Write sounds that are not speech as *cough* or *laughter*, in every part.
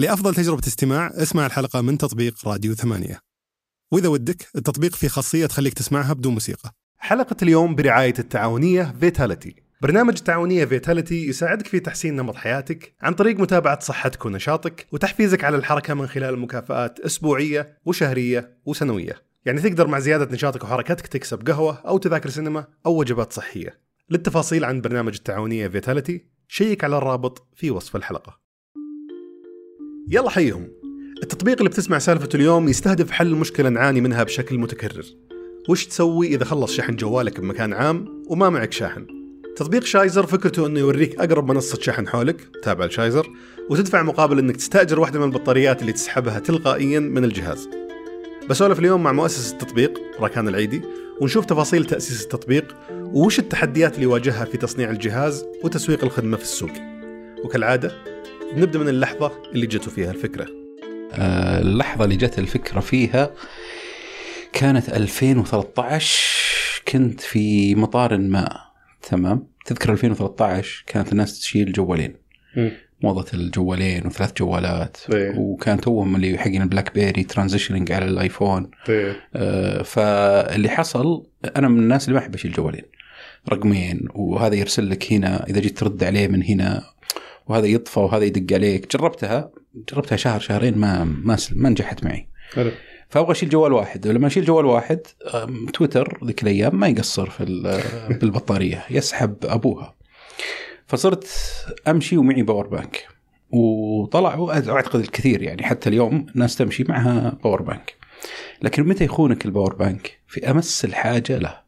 لأفضل تجربة استماع اسمع الحلقة من تطبيق راديو ثمانية. وإذا ودك التطبيق فيه خاصية تخليك تسمعها بدون موسيقى. حلقة اليوم برعاية التعاونية فيتاليتي برنامج التعاونية فيتاليتي يساعدك في تحسين نمط حياتك عن طريق متابعة صحتك ونشاطك وتحفيزك على الحركة من خلال مكافآت أسبوعية وشهرية وسنوية. يعني تقدر مع زيادة نشاطك وحركتك تكسب قهوة أو تذاكر سينما أو وجبات صحية. للتفاصيل عن برنامج التعاونية فيتاليتي شيك على الرابط في وصف الحلقة. يلا حيهم التطبيق اللي بتسمع سالفته اليوم يستهدف حل مشكلة نعاني منها بشكل متكرر وش تسوي إذا خلص شحن جوالك بمكان عام وما معك شاحن تطبيق شايزر فكرته إنه يوريك أقرب منصة شحن حولك تابع لشايزر وتدفع مقابل إنك تستأجر واحدة من البطاريات اللي تسحبها تلقائيا من الجهاز. بسولف اليوم مع مؤسس التطبيق راكان العيدي ونشوف تفاصيل تأسيس التطبيق وش التحديات اللي يواجهها في تصنيع الجهاز وتسويق الخدمة في السوق. وكالعادة نبدأ من اللحظة اللي جته فيها الفكرة. آه، اللحظة اللي جت الفكرة فيها كانت 2013 كنت في مطار ما. تمام؟ تذكر 2013 كانت الناس تشيل جوالين. موضة الجوالين وثلاث جوالات. إيه. وكان توهم اللي حقين البلاك بيري transitioning على الآيفون. آه، فاللي حصل أنا من الناس اللي ما أحب أشيل جوالين. رقمين. وهذا يرسل لك هنا إذا جيت ترد عليه من هنا وهذا يطفى وهذا يدق عليك. جربتها جربتها شهر شهرين ما ما ما نجحت معي. حلو. فأبغى أشيل جوال واحد. ولما أشيل جوال واحد تويتر ذيك الأيام ما يقصر في ال- *laughs* بالبطارية يسحب أبوها. فصرت أمشي ومعي power bank وطلعوا أعتقد الكثير يعني حتى اليوم الناس تمشي معها power bank لكن متى يخونك ال power bank في أمس الحاجة له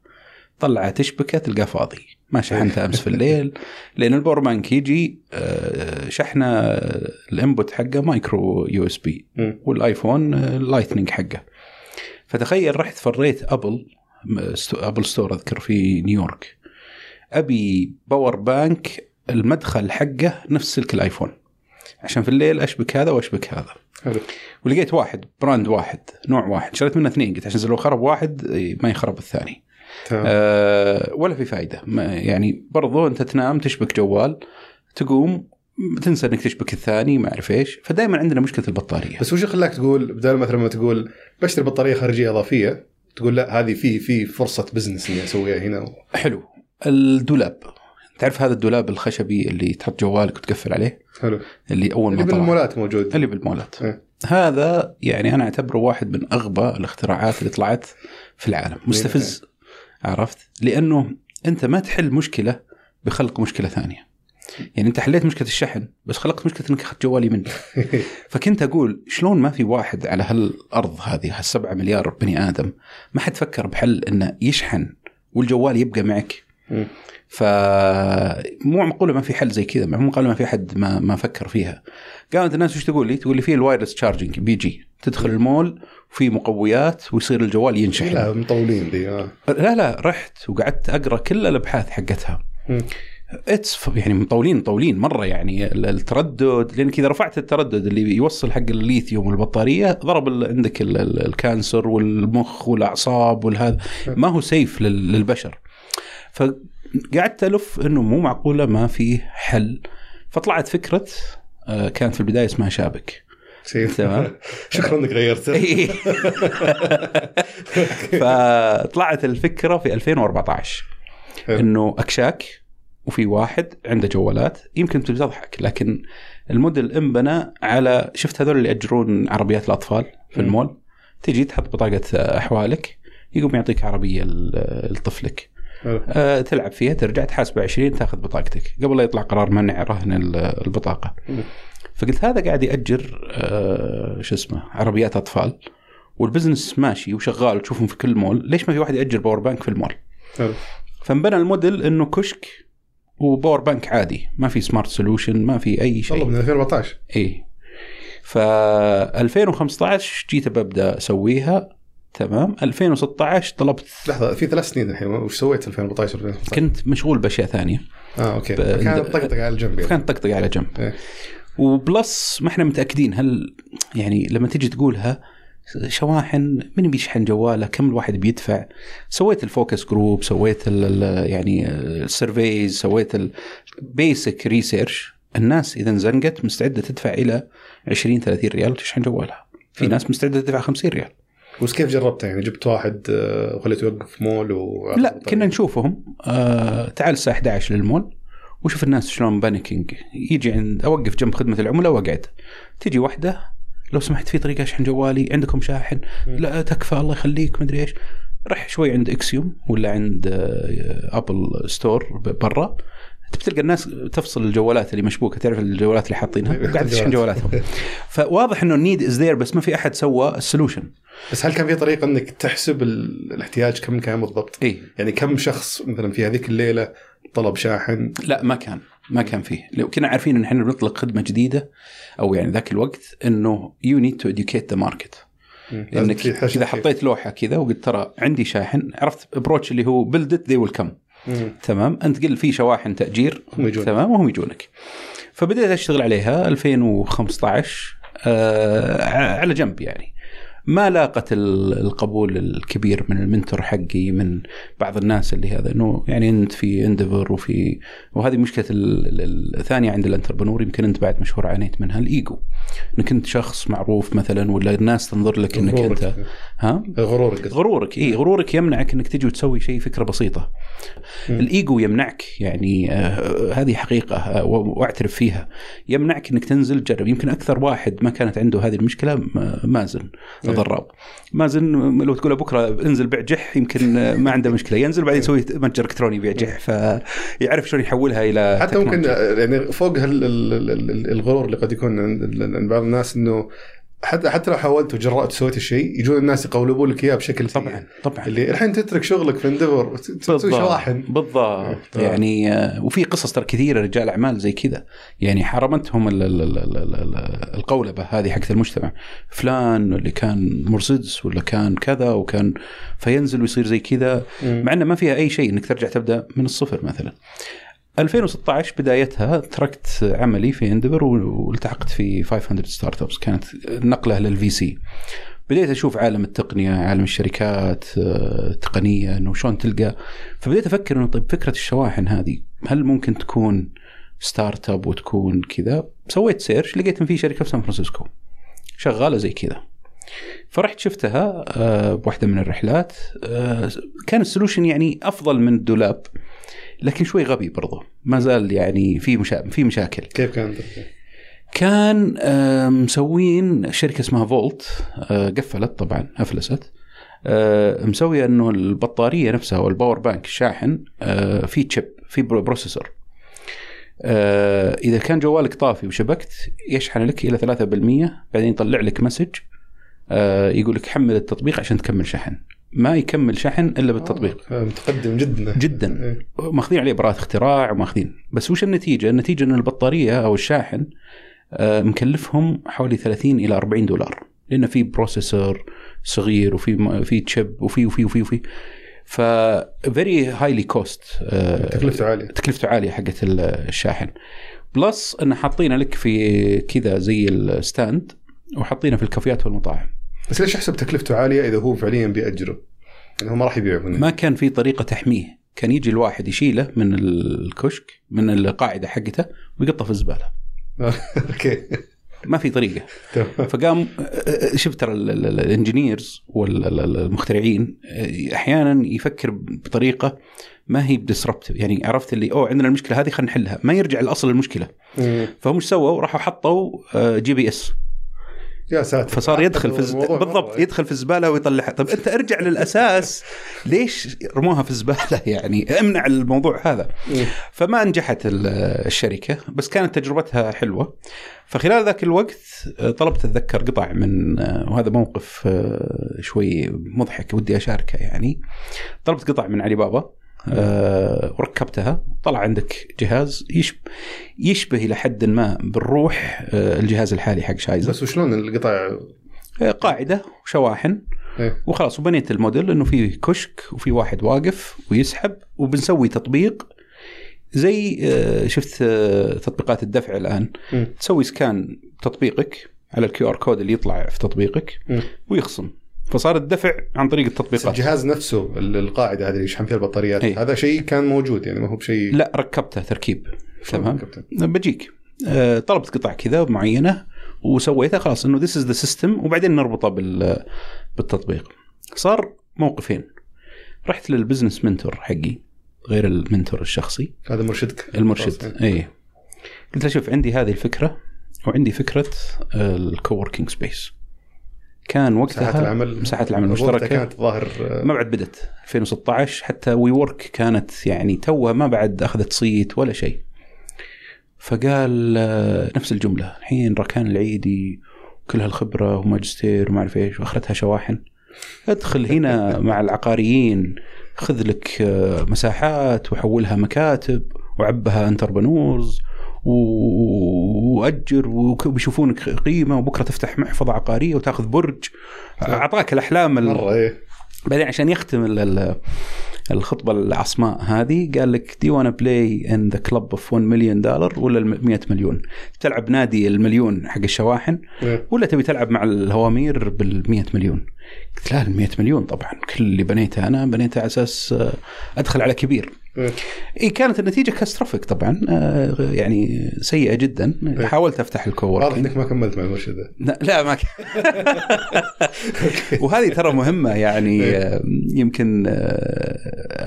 طلعه تشبكه تلقاه فاضي. ما شحنته أمس في الليل. *laughs* لأن ال power bank يجي آه، شحنة ال input حقه micro USB. والآيفون آه، ال lightning حقه. فتخيل رحت فريت أبل Apple Store أذكر في نيويورك. أبي power bank المدخل حقه نفس سلك الآيفون. عشان في الليل أشبك هذا وأشبك هذا. حلو. ولقيت واحد brand واحد نوع واحد. شريت منه اثنين. قلت عشان لو خرب واحد ما يخرب الثاني. أه ولا في فائده يعني برضو انت تنام تشبك جوال تقوم تنسى انك تشبك الثاني ما اعرف إيش. فدائما عندنا مشكلة البطارية. بس وش خلاك تقول بدل مثلا ما تقول بشتري بطارية خارجية إضافية تقول لا هذه في في فرصة business إني أسويها هنا. حلو. الدولاب. تعرف هذا الدولاب الخشبي اللي تحط جوالك وتقفل عليه؟ حلو. اللي أول اللي ما طلع. بالمولات موجود. اللي بالمولات. إيه. هذا يعني أنا أعتبره واحد من أغبى الاختراعات اللي طلعت في العالم. مستفز. عرفت؟ لأنه أنت ما تحل مشكلة بخلق مشكلة ثانية. يعني أنت حليت مشكلة الشحن بس خلقت مشكلة إنك أخذت جوالي مني. *laughs* فكنت أقول شلون ما في واحد على هالأرض هذه هالسبعة مليار بني آدم ما حد فكر بحل إنه يشحن والجوال يبقى معك. فمو معقولة ما في حل زي كذا مو معقولة ما في حد ما ما فكر فيها. قامت الناس وش تقول لي؟ تقول لي في ال wireless charging بيجي تدخل المول وفي مقويات ويصير الجوال ينشحن. لا مطولين ذي آه. لا لا رحت وقعدت أقرأ كل الأبحاث حقتها. it's يعني مطولين مطولين مرة يعني. ال- التردد لانك اذا رفعت التردد اللي يوصل حق الليثيوم والبطارية ضرب عندك ال- ال- ال cancer والمخ والأعصاب والهذا. ما هو سيف لل- للبشر. فقعدت ألف إنه مو معقولة ما في حل. فطلعت فكرة آه، كانت في البداية اسمها شابك. تمام. *laughs* شكرا إنك غيرته *laughs* إيه. *laughs* فطلعت الفكرة في 2014 حلو. إنه أكشاك وفي واحد عنده جوالات يمكن تضحك لكن الموديل انبنى على شفت هذول اللي يأجرون عربيات الأطفال في. المول تجي تحط بطاقة أحوالك يقوم يعطيك عربية لطفلك. أه تلعب فيها ترجع تحاسبه 20 تاخذ بطاقتك قبل لا يطلع قرار منع رهن ال- البطاقة. فقلت هذا قاعد يأجر أه شو اسمه عربيات أطفال وال business ماشي وشغال وتشوفهم في كل مول ليش ما في واحد يأجر power bank في المول؟ حلو. فانبنى الموديل إنه كشك و power bank عادي ما في smart solution ما في أي والله شيء من 2014 اي ف 2015 جيت ببدأ أسويها تمام؟ 2016 طلبت لحظة في ثلاث سنين الحين وش سويت 2014 2015 كنت مشغول بأشياء ثانية. آه okay. ب- كان طقطق على الجنب يعني. فكانت طقطقه على جنب. إيه. و plus ما إحنا متأكدين هل يعني لما تجي تقولها شواحن من بيشحن جواله كم الواحد بيدفع؟ سويت ال focus group سويت ال ال يعني ال surveys سويت ال basic research الناس إذا انزنقت مستعدة تدفع إلى 20 30 ريال تشحن جوالها. في. ناس مستعدة تدفع 50 ريال. بس كيف جربته يعني جبت واحد آه، وخليته يوقف مول و لا كنا نشوفهم. آه تعال الساعة 11 للمول. وشوف الناس شلون panicking. يجي عند أوقف جنب خدمة العملاء وأقعد. تجي واحدة لو سمحت في طريقة اشحن جوالي عندكم شاحن. لا تكفى الله يخليك مدري إيش. رح شوي عند إكسيوم ولا عند آه، Apple Store ب- برا. بتلقى الناس تفصل الجوالات اللي مشبوكة تعرف الجوالات اللي حاطينها؟ *laughs* وقاعد تشحن جوالاتهم. *laughs* فواضح إنه ال need is there بس ما في أحد سوى ال solution بس هل كان في طريقة إنك تحسب ال- الاحتياج كم كان بالضبط؟ اي يعني كم شخص مثلا في هذيك الليلة طلب شاحن. لا ما كان ما كان فيه. لو كنا عارفين إن إحنا بنطلق خدمة جديدة أو يعني ذاك الوقت إنه you need to educate the market انك إذا. حطيت لوحة كذا وقلت ترى عندي شاحن عرفت approach اللي هو build it they will come. تمام؟ أنت قل في شواحن تأجير. تمام؟ وهم يجونك. فبديت أشتغل عليها 2015 آه على جنب يعني. ما لاقت ال- القبول الكبير من ال mentor حقي من بعض الناس اللي هذا. إنه يعني أنت في Endeavor وفي وهذه مشكلة ال- ال- الثانية عند ال entrepreneur يمكن أنت بعد مشهور عانيت منها الإيجو. إنك أنت شخص معروف مثلا ولا الناس تنظر لك إنك غرورك. انت ها؟ غرورك. غرورك اي غرورك يمنعك إنك تجي وتسوي شيء فكرة بسيطة. مم. الإيجو يمنعك يعني آه هذه حقيقة آه وأعترف فيها. يمنعك إنك تنزل تجرب يمكن أكثر واحد ما كانت عنده هذه المشكلة م- مازن. إيه. الضراب مازن لو تقول بكرة انزل بيع جح يمكن ما عنده مشكلة ينزل بعدين يسوي متجر إلكتروني يبيع جح فيعرف شلون يحولها إلى حتى ممكن. يعني فوق الغرور اللي قد يكون عند بعض الناس إنه حتى حتى لو حاولت وجرأت وسويت الشيء يجون الناس يقولبوا لك إياه بشكل سيء. طبعا طبعا. اللي الحين تترك شغلك في اندفر تسوي شواحن. بالضبط. طبعا. يعني آه، وفي قصص ترى كثيرة رجال أعمال زي كذا. يعني حرمتهم ال- ال- ال- ال- ال- ال- القولبة هذه حقت المجتمع. فلان اللي كان مرسيدس ولا كان كذا وكان فينزل ويصير زي كذا. مع إنه ما فيها أي شيء إنك ترجع تبدأ من الصفر مثلا. 2016 بدايتها تركت عملي في Endeavor والتحقت في 500 Startups كانت نقلة لل VC بديت أشوف عالم التقنية عالم الشركات آه، التقنيه انه شلون تلقى. فبديت أفكر إنه طيب فكرة الشواحن هذه هل ممكن تكون startup وتكون كذا؟ سويت search لقيت إن في شركة في سان فرانسيسكو. شغالة زي كذا. فرحت شفتها آه، بواحدة من الرحلات. آه، كان ال solution يعني أفضل من الدولاب لكن شوي غبي برضه ما زال يعني في مشا... في مشاكل. كيف كان؟ كان آه، مسوين شركة اسمها فولت آه، قفلت طبعا أفلست. آه، مسويه إنه البطارية نفسها أو ال power bank الشاحن في chip في pro- processor. إذا كان جوالك طافي وشبكت يشحن لك إلى 3% بعدين يطلع لك message يقول لك حمل التطبيق عشان تكمل شحن. ما يكمل شحن إلا بالتطبيق. آه، متقدم جدا. جدا. إيه. ماخذين عليه براءة اختراع وماخذين. بس وش النتيجة؟ النتيجة إن البطارية أو الشاحن آه، مكلفهم حوالي 30 إلى 40 دولار. لأنه في processor صغير وفي في chip وفي وفي وفي وفي. ف very highly cost تكلفته عالية. تكلفته عالية حقت ال- الشاحن. plus إن حاطينه لك في كذا زي ال stand وحاطينه في الكافيات والمطاعم. بس ليش أحسب تكلفته عالية إذا هو فعليا بيأجره؟ يعني هو ما راح يبيعه منه. ما كان في طريقة تحميه كان يجي الواحد يشيله من الكشك من القاعدة حقته ويقطه في الزبالة *laughs* okay ما في طريقة. فقام شفت ترى ال engineers والمخترعين أحيانا يفكر بطريقة ما هي ب disrupt يعني عرفت اللي أوه عندنا المشكلة هذه خلينا نحلها ما يرجع لأصل المشكلة. فهم إيش سووا؟ راحوا حطوا GPS يا ساتر. فصار يدخل في الز... بالضبط يدخل في الزبالة ويطلعها. طب أنت ارجع للأساس. ليش رموها في الزبالة؟ *laughs* يعني امنع الموضوع هذا. مم. فما نجحت ال- الشركة بس كانت تجربتها حلوة. فخلال ذاك الوقت آه، طلبت أتذكر قطع من آه، وهذا موقف آه، شوي مضحك ودي أشاركه يعني. طلبت قطع من علي بابا. وركبتها طلع عندك جهاز يشبه, يشبه إلى حد ما بالروح آه، الجهاز الحالي حق شايزر بس وشلون القطع قاعدة وشواحن إيه. وخلاص وبنيت الموديل إنه في كشك وفي واحد واقف ويسحب وبنسوي تطبيق زي آه، شفت آه، تطبيقات الدفع الآن مم. تسوي scan تطبيقك على ال QR code اللي يطلع في تطبيقك مم. ويخصم فصار الدفع عن طريق التطبيقات. الجهاز نفسه ال- القاعدة هذه اللي يشحن فيها البطاريات إيه. هذا شيء كان موجود يعني ما هو بشيء لا ركبته تركيب. تمام؟ بجيك. آه، طلبت قطع كذا معينة وسويته خلاص إنه this is the system وبعدين نربطه بال بالتطبيق. صار موقفين. رحت لل business mentor حقي غير ال mentor الشخصي. هذا مرشدك؟ المرشد إي. قلت له شوف عندي هذه الفكرة وعندي فكرة ال coworking space كان وقتها مساحات العمل مساحات العمل المشتركه كانت ظاهر آه، ما بعد بدت 2016 حتى WeWork كانت يعني توها ما بعد أخذت صيت ولا شيء. فقال آه، نفس الجملة. الحين ركان العيدي كل هالخبرة وماجستير وما أعرف إيش وأخرتها شواحن. ادخل هنا *laughs* مع العقاريين خذ لك آه، مساحات وحولها مكاتب وعبها انتربنورز وأجر وبيشوفونك قيمة وبكرة تفتح محفظة عقارية وتأخذ برج أعطاك الأحلام ال- مرة إيه بعدين عشان يختم ال- ال- الخطبة العصماء هذه قال لك دي وأنا بلاي ان ذا كلب اوف 1 مليون دولار ولا ال 100 مليون؟ تلعب نادي المليون حق الشواحن إيه. ولا تبي تلعب مع الهوامير بال 100 مليون؟ قلت لا ال 100 مليون طبعا كل اللي بنيته أنا بنيته على أساس آه، أدخل على كبير. إي كانت النتيجة catastrophic طبعا آه، يعني سيئة جدا. حاولت أفتح واضح ال coworking إنك ما كملت مع المرشد لا, لا ما ك... *laughs* وهذه ترى مهمة يعني. آه، يمكن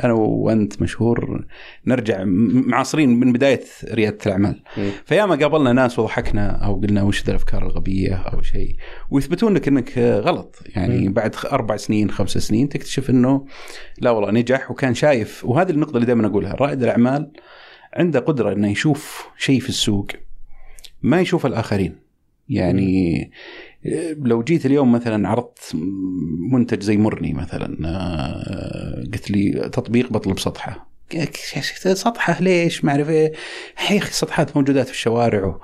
أنا وأنت مشهور نرجع معاصرين من بداية ريادة الأعمال. فياما قابلنا ناس وضحكنا أو قلنا وش ذا الأفكار الغبية أو شيء ويثبتون لك إنك غلط يعني. بعد أربع سنين خمس سنين تكتشف إنه لا والله نجح وكان شايف وهذه النقطة اللي دائما أقولها رائد الأعمال عنده قدرة إنه يشوف شيء في السوق ما يشوف الآخرين. يعني لو جيت اليوم مثلا عرضت منتج زي مرني مثلا آه، قلت لي تطبيق بطلب سطحة. سطحة ليش؟ ما أعرف إيه. يا أخي سطحات موجودات في الشوارع. و...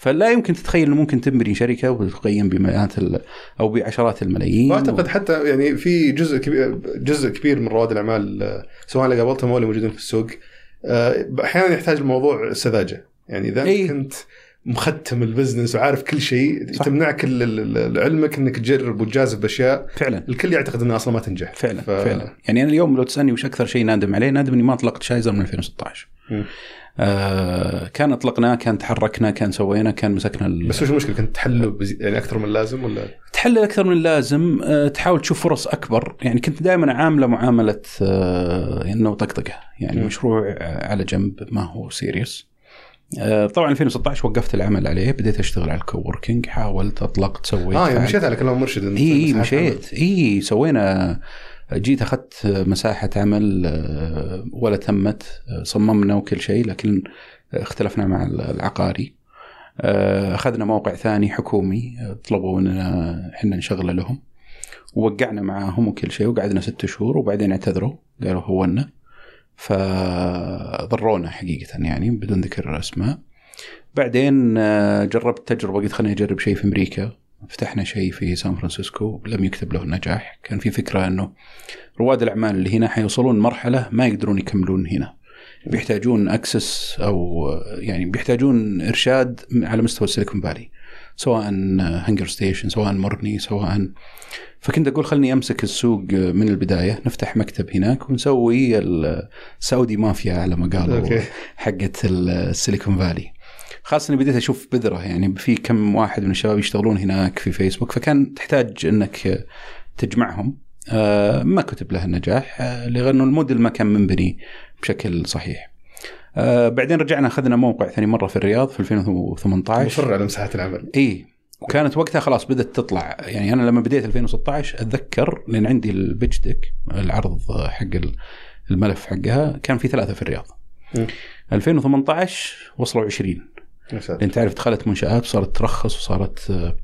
فلا يمكن تتخيل إنه ممكن تبني شركة وتقيم بمئات ال... أو بعشرات الملايين واعتقد حتى يعني في جزء كبير جزء كبير من رواد الأعمال آه، سواء اللي قابلتهم أو اللي موجودين في السوق آه، أحيانا يحتاج الموضوع سذاجه يعني إذا إيه. كنت مختم البزنس وعارف كل شيء صح. تمنعك علمك إنك تجرب وتجازف بأشياء فعلا. الكل يعتقد إنها أصلا ما تنجح. فعلا ف- فعلا. يعني أنا اليوم لو تسألني وش أكثر شيء نادم عليه نادم إني ما أطلقت شايزر من 2016 مم. آه كان اطلقناه كان تحركنا كان سوينا كان مسكنا ال... بس وش المشكلة؟ كنت تحله بزي... يعني أكثر من اللازم ولا؟ تحلل أكثر من اللازم. آه، تحاول تشوف فرص أكبر. يعني كنت دائما عامله معاملة آه، إنه طقطقة. يعني مم. مشروع على جنب ما هو serious طبعا 2016 وقفت العمل عليه بديت أشتغل على ال coworking حاولت أطلقت سويت آه يعني. مشيت على كلام مرشد اي اي مشيت. اي سوينا جيت أخذت مساحة عمل آه، ولا تمت آه، صممنا وكل شيء لكن اختلفنا مع العقاري. آه، أخذنا موقع ثاني حكومي آه، طلبوا مننا إحنا نشغله لهم. ووقعنا معاهم وكل شيء وقعدنا ست شهور وبعدين اعتذروا قالوا هونا فضرونا حقيقة يعني بدون ذكر اسماء بعدين آه، جربت تجربة قلت خليني أجرب شيء في أمريكا. فتحنا شيء في سان فرانسيسكو لم يكتب له النجاح. كان في فكرة إنه رواد الأعمال اللي هنا حيوصلون مرحلة ما يقدرون يكملون هنا. بيحتاجون access أو يعني بيحتاجون إرشاد على مستوى ال Silicon Valley. سواء HungerStation سواء مرني سواء فكنت أقول خلني أمسك السوق من البداية نفتح مكتب هناك ونسوي السعودي مافيا على ما قالوا حقت ال Silicon Valley. خاصة إني بديت أشوف بذرة يعني في كم واحد من الشباب يشتغلون هناك في فيسبوك فكان تحتاج إنك تجمعهم. آه، ما كتب له النجاح آه، لأنه الموديل ما كان منبني بشكل صحيح. آه، بعدين رجعنا أخذنا موقع ثاني مرة في الرياض في 2018 مصر على مساحات العمل إي وكانت وقتها خلاص بدأت تطلع يعني أنا لما بديت 2016 أتذكر لأن عندي البيتش ديك العرض حق الملف حقها كان في ثلاثة في الرياض. مم. 2018 وصلوا 20 يا ساتر. لأن تعرف دخلت منشآت وصارت ترخص وصارت آه،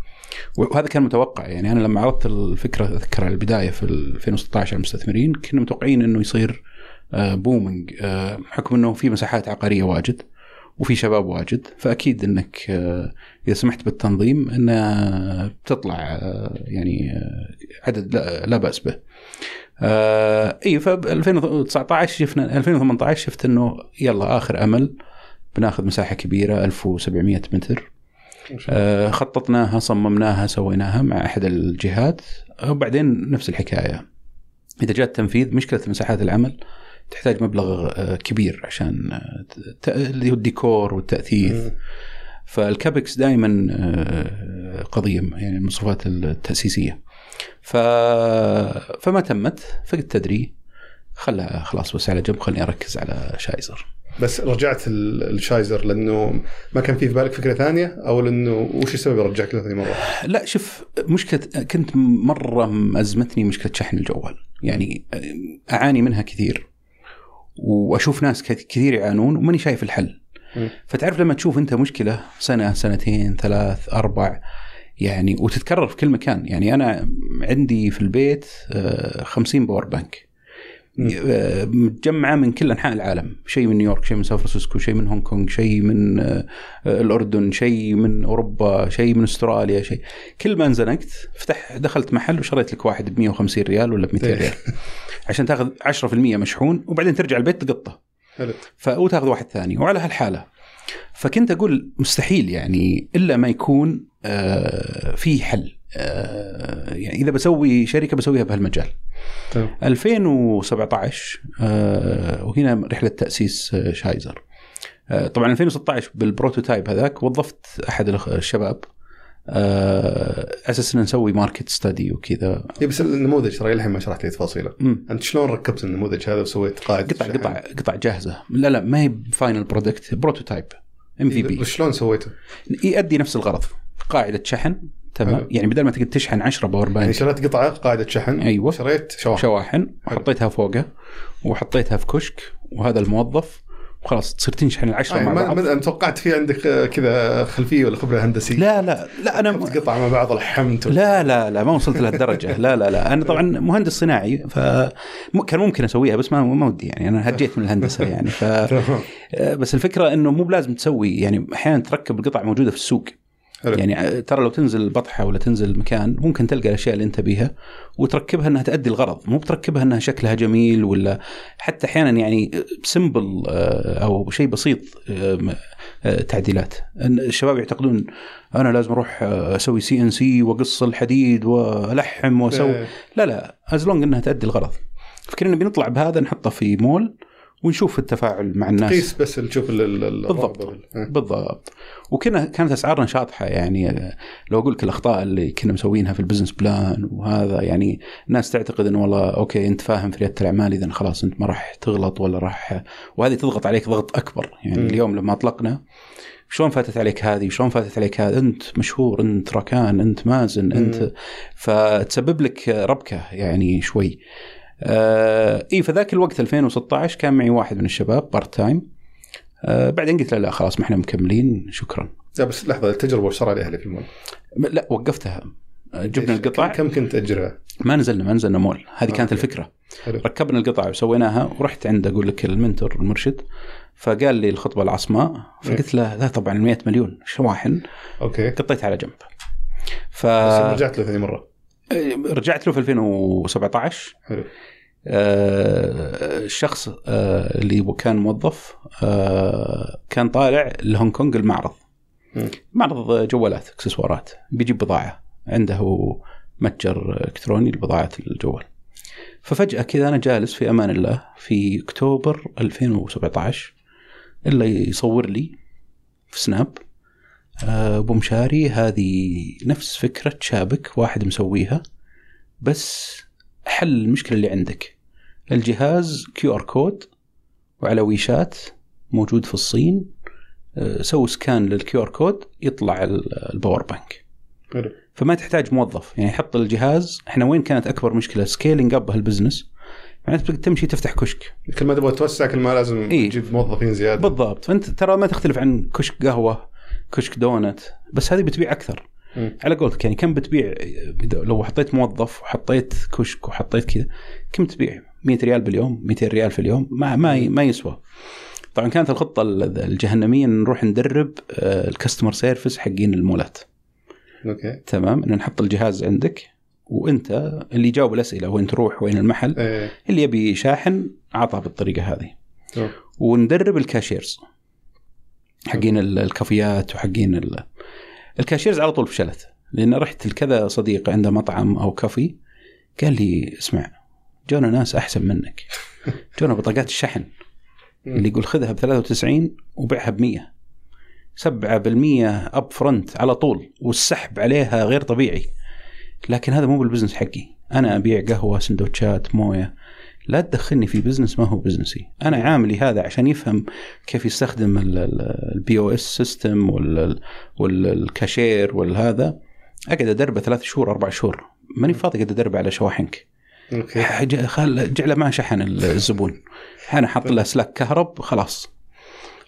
وهذا كان متوقع يعني أنا لما عرضت الفكرة اذكر على البداية في 2016 على المستثمرين كنا متوقعين إنه يصير بومنج بحكم إنه في مساحات عقارية واجد وفي شباب واجد فأكيد إنك آه، إذا سمحت بالتنظيم انه بتطلع آه، يعني آه، عدد لا, بأس به. آه إي ف 2019 شفنا 2018 شفت إنه يلا آخر أمل بناخذ مساحة كبيرة 1700 متر. آه، خططناها صممناها سويناها مع احد الجهات وبعدين نفس الحكاية إذا جاء التنفيذ مشكلة مساحات العمل تحتاج مبلغ آه، كبير عشان آه، اللي هو الديكور والتأثيث. فالكابكس دائما آه، قضية يعني المصروفات التأسيسية. ف... فما تمت فقلت تدري خلها خلاص بس على جنب خليني أركز على شايزر. بس رجعت ال- الشايزر لأنه ما كان في في بالك فكرة ثانية؟ أو لأنه وش السبب رجعك له ثاني مرة؟ لا شوف مشكلة كنت مرة مأزمتني مشكلة شحن الجوال. يعني أعاني منها كثير. وأشوف ناس كث- كثير يعانون وماني شايف الحل. فتعرف لما تشوف أنت مشكلة سنة سنتين ثلاث أربع يعني وتتكرر في كل مكان يعني أنا عندي في البيت آه، 50 power bank. آه، متجمعة من كل أنحاء العالم. شيء من نيويورك شيء من سان فرانسيسكو شيء من هونغ كونغ شيء من آه، الأردن شيء من أوروبا شيء من أستراليا شيء. كل ما انزنقت فتح دخلت محل وشريت لك واحد ب 150 ريال ولا ب 200 طيب. ريال. *laughs* عشان تاخذ 10% مشحون وبعدين ترجع البيت تقطه. حلو. ف... وتاخذ واحد ثاني. وعلى هالحالة فكنت أقول مستحيل يعني إلا ما يكون آه في حل. آه يعني إذا بسوي شركة بسويها بهالمجال تمام 2017 آه وهنا رحلة تأسيس آه، شايزر. آه طبعا 2016 بال prototype هذاك وظفت أحد الشباب آه أساس ان نسوي market study وكذا. إيه بس النموذج ترى للحين ما شرحت لي تفاصيله. أنت شلون ركبت النموذج هذا وسويت قاعدة قطع شحن؟ قطع قطع جاهزة. لا لا ما هي final product prototype MVP شلون سويته؟ يؤدي نفس الغرض قاعدة شحن تمام حلو. يعني بدل ما تقعد تشحن 10 power يعني بانك شريت قطعة قاعدة شحن. أيوة. شريت شواحن. شواحن. وحطيتها فوقه وحطيتها في كشك وهذا الموظف. وخلاص تصير تنشحن العشرة آه مع بعض. ما- توقعت في عندك آه، كذا خلفية ولا خبرة هندسية؟ لا لا لا أنا قطع مع بعض لحمت لا لا لا ما وصلت لهالدرجة. لا لا لا. أنا طبعا مهندس صناعي ف كان ممكن أسويها بس ما ما ودي يعني. أنا هجيت من الهندسة يعني. ف *laughs* تمام. بس الفكرة إنه مو بلازم تسوي يعني أحيانا تركب القطع موجودة في السوق. حلو. يعني ترى لو تنزل بطحة ولا تنزل مكان ممكن تلقى الأشياء اللي أنت بيها وتركبها إنها تؤدي الغرض مو بتركبها إنها شكلها جميل ولا حتى أحيانا يعني simple أو شيء بسيط آه، آه، تعديلات الشباب يعتقدون أنا لازم أروح آه، أسوي CNC وأقص الحديد وألحم وأسوي إيه. لا لا as long إنها تؤدي الغرض فكرنا بنطلع بهذا نحطه في مول ونشوف التفاعل مع الناس. قيس بس تشوف ال- ال- ال- بالضبط. بالضبط. وكنا كانت أسعارنا شاطحة. يعني آه، لو أقول لك الأخطاء اللي كنا مسوينها في ال business plan وهذا يعني الناس تعتقد إنه والله okay أنت فاهم في رياده الأعمال إذا خلاص أنت ما راح تغلط ولا راح وهذه تضغط عليك ضغط أكبر. يعني مم. اليوم لما أطلقنا شلون فاتت عليك هذه؟ شلون فاتت عليك هذه أنت مشهور أنت ركان أنت مازن أنت. فتسبب لك ربكة يعني شوي. آه اي فذاك الوقت 2016 كان معي واحد من الشباب part time آه بعدين قلت له لا خلاص ما إحنا مكملين شكرا. لا بس لحظة التجربة وش صار عليها في المول؟ لا وقفتها. آه، جبنا؟ القطع. كم كنت تأجرها؟ ما نزلنا ما نزلنا مول. هذه كانت okay. الفكرة. حلو. ركبنا القطع وسويناها ورحت عند أقول لك ال mentor المرشد. فقال لي الخطبة العصماء فقلت له لا طبعا 100 مليون شواحن okay. قطيت على جنب. ف رجعت له ثاني مرة. رجعت له في 2017 حلو. آه، الشخص آه، اللي كان موظف آه، كان طالع لهونغ كونغ المعرض. مم. معرض جوالات اكسسوارات. بيجيب بضاعة. عنده متجر إلكتروني لبضاعة الجوال. ففجأة كذا أنا جالس في أمان الله في أكتوبر 2017 إلا يصور لي في سناب. أبو مشاري هذه نفس فكرة شابك واحد مسويها بس حل المشكلة اللي عندك. الجهاز QR code وعلى WeChat موجود في الصين. آه، سوي scan لل QR code يطلع ال- ال power bank. حلو. فما تحتاج موظف. يعني حط الجهاز إحنا وين كانت أكبر مشكلة؟ scaling up هال business. يعني تبغى تمشي تفتح كشك. كل ما تبغى توسع كل ما لازم إيه. تجيب موظفين زيادة. بالضبط. فأنت ترى ما تختلف عن كشك قهوة كشك دونت بس هذه بتبيع أكثر. على قولتك يعني كم بتبيع؟ لو حطيت موظف وحطيت كشك وحطيت كذا كم تبيع؟ 100 ريال باليوم 200 ريال في اليوم؟ ما ما ما يسوى. طبعا كانت الخطة ال- الجهنمية إن نروح ندرب آه، ال customer service حقين المولات. okay. تمام؟ إن نحط الجهاز عندك وأنت اللي يجاوب الأسئلة وين تروح وين المحل إيه. اللي يبي شاحن عطى بالطريقة هذه. تمام. وندرب ال cashiers حقين ال- الكافيات وحقين ال... ال cashiers على طول فشلت. لأن رحت لكذا صديق عنده مطعم أو كافي قال لي اسمع جونا ناس أحسن منك. *laughs* جونا بطاقات الشحن. اللي يقول خذها ب 93 وبيعها ب 100 7% upfront على طول والسحب عليها غير طبيعي. لكن هذا مو بال business حقي. أنا أبيع قهوة سندوتشات موية. لا تدخلني في business ما هو بزنسي أنا عاملي هذا عشان يفهم كيف يستخدم ال POS system والكاشير والهذا أقعد أدربه ثلاث شهور أربع شهور. ماني فاضي أقعد أدربه على شواحنك. أوكي. خل جعله ما شحن الزبون. أنا حاط له سلاك كهرب خلاص.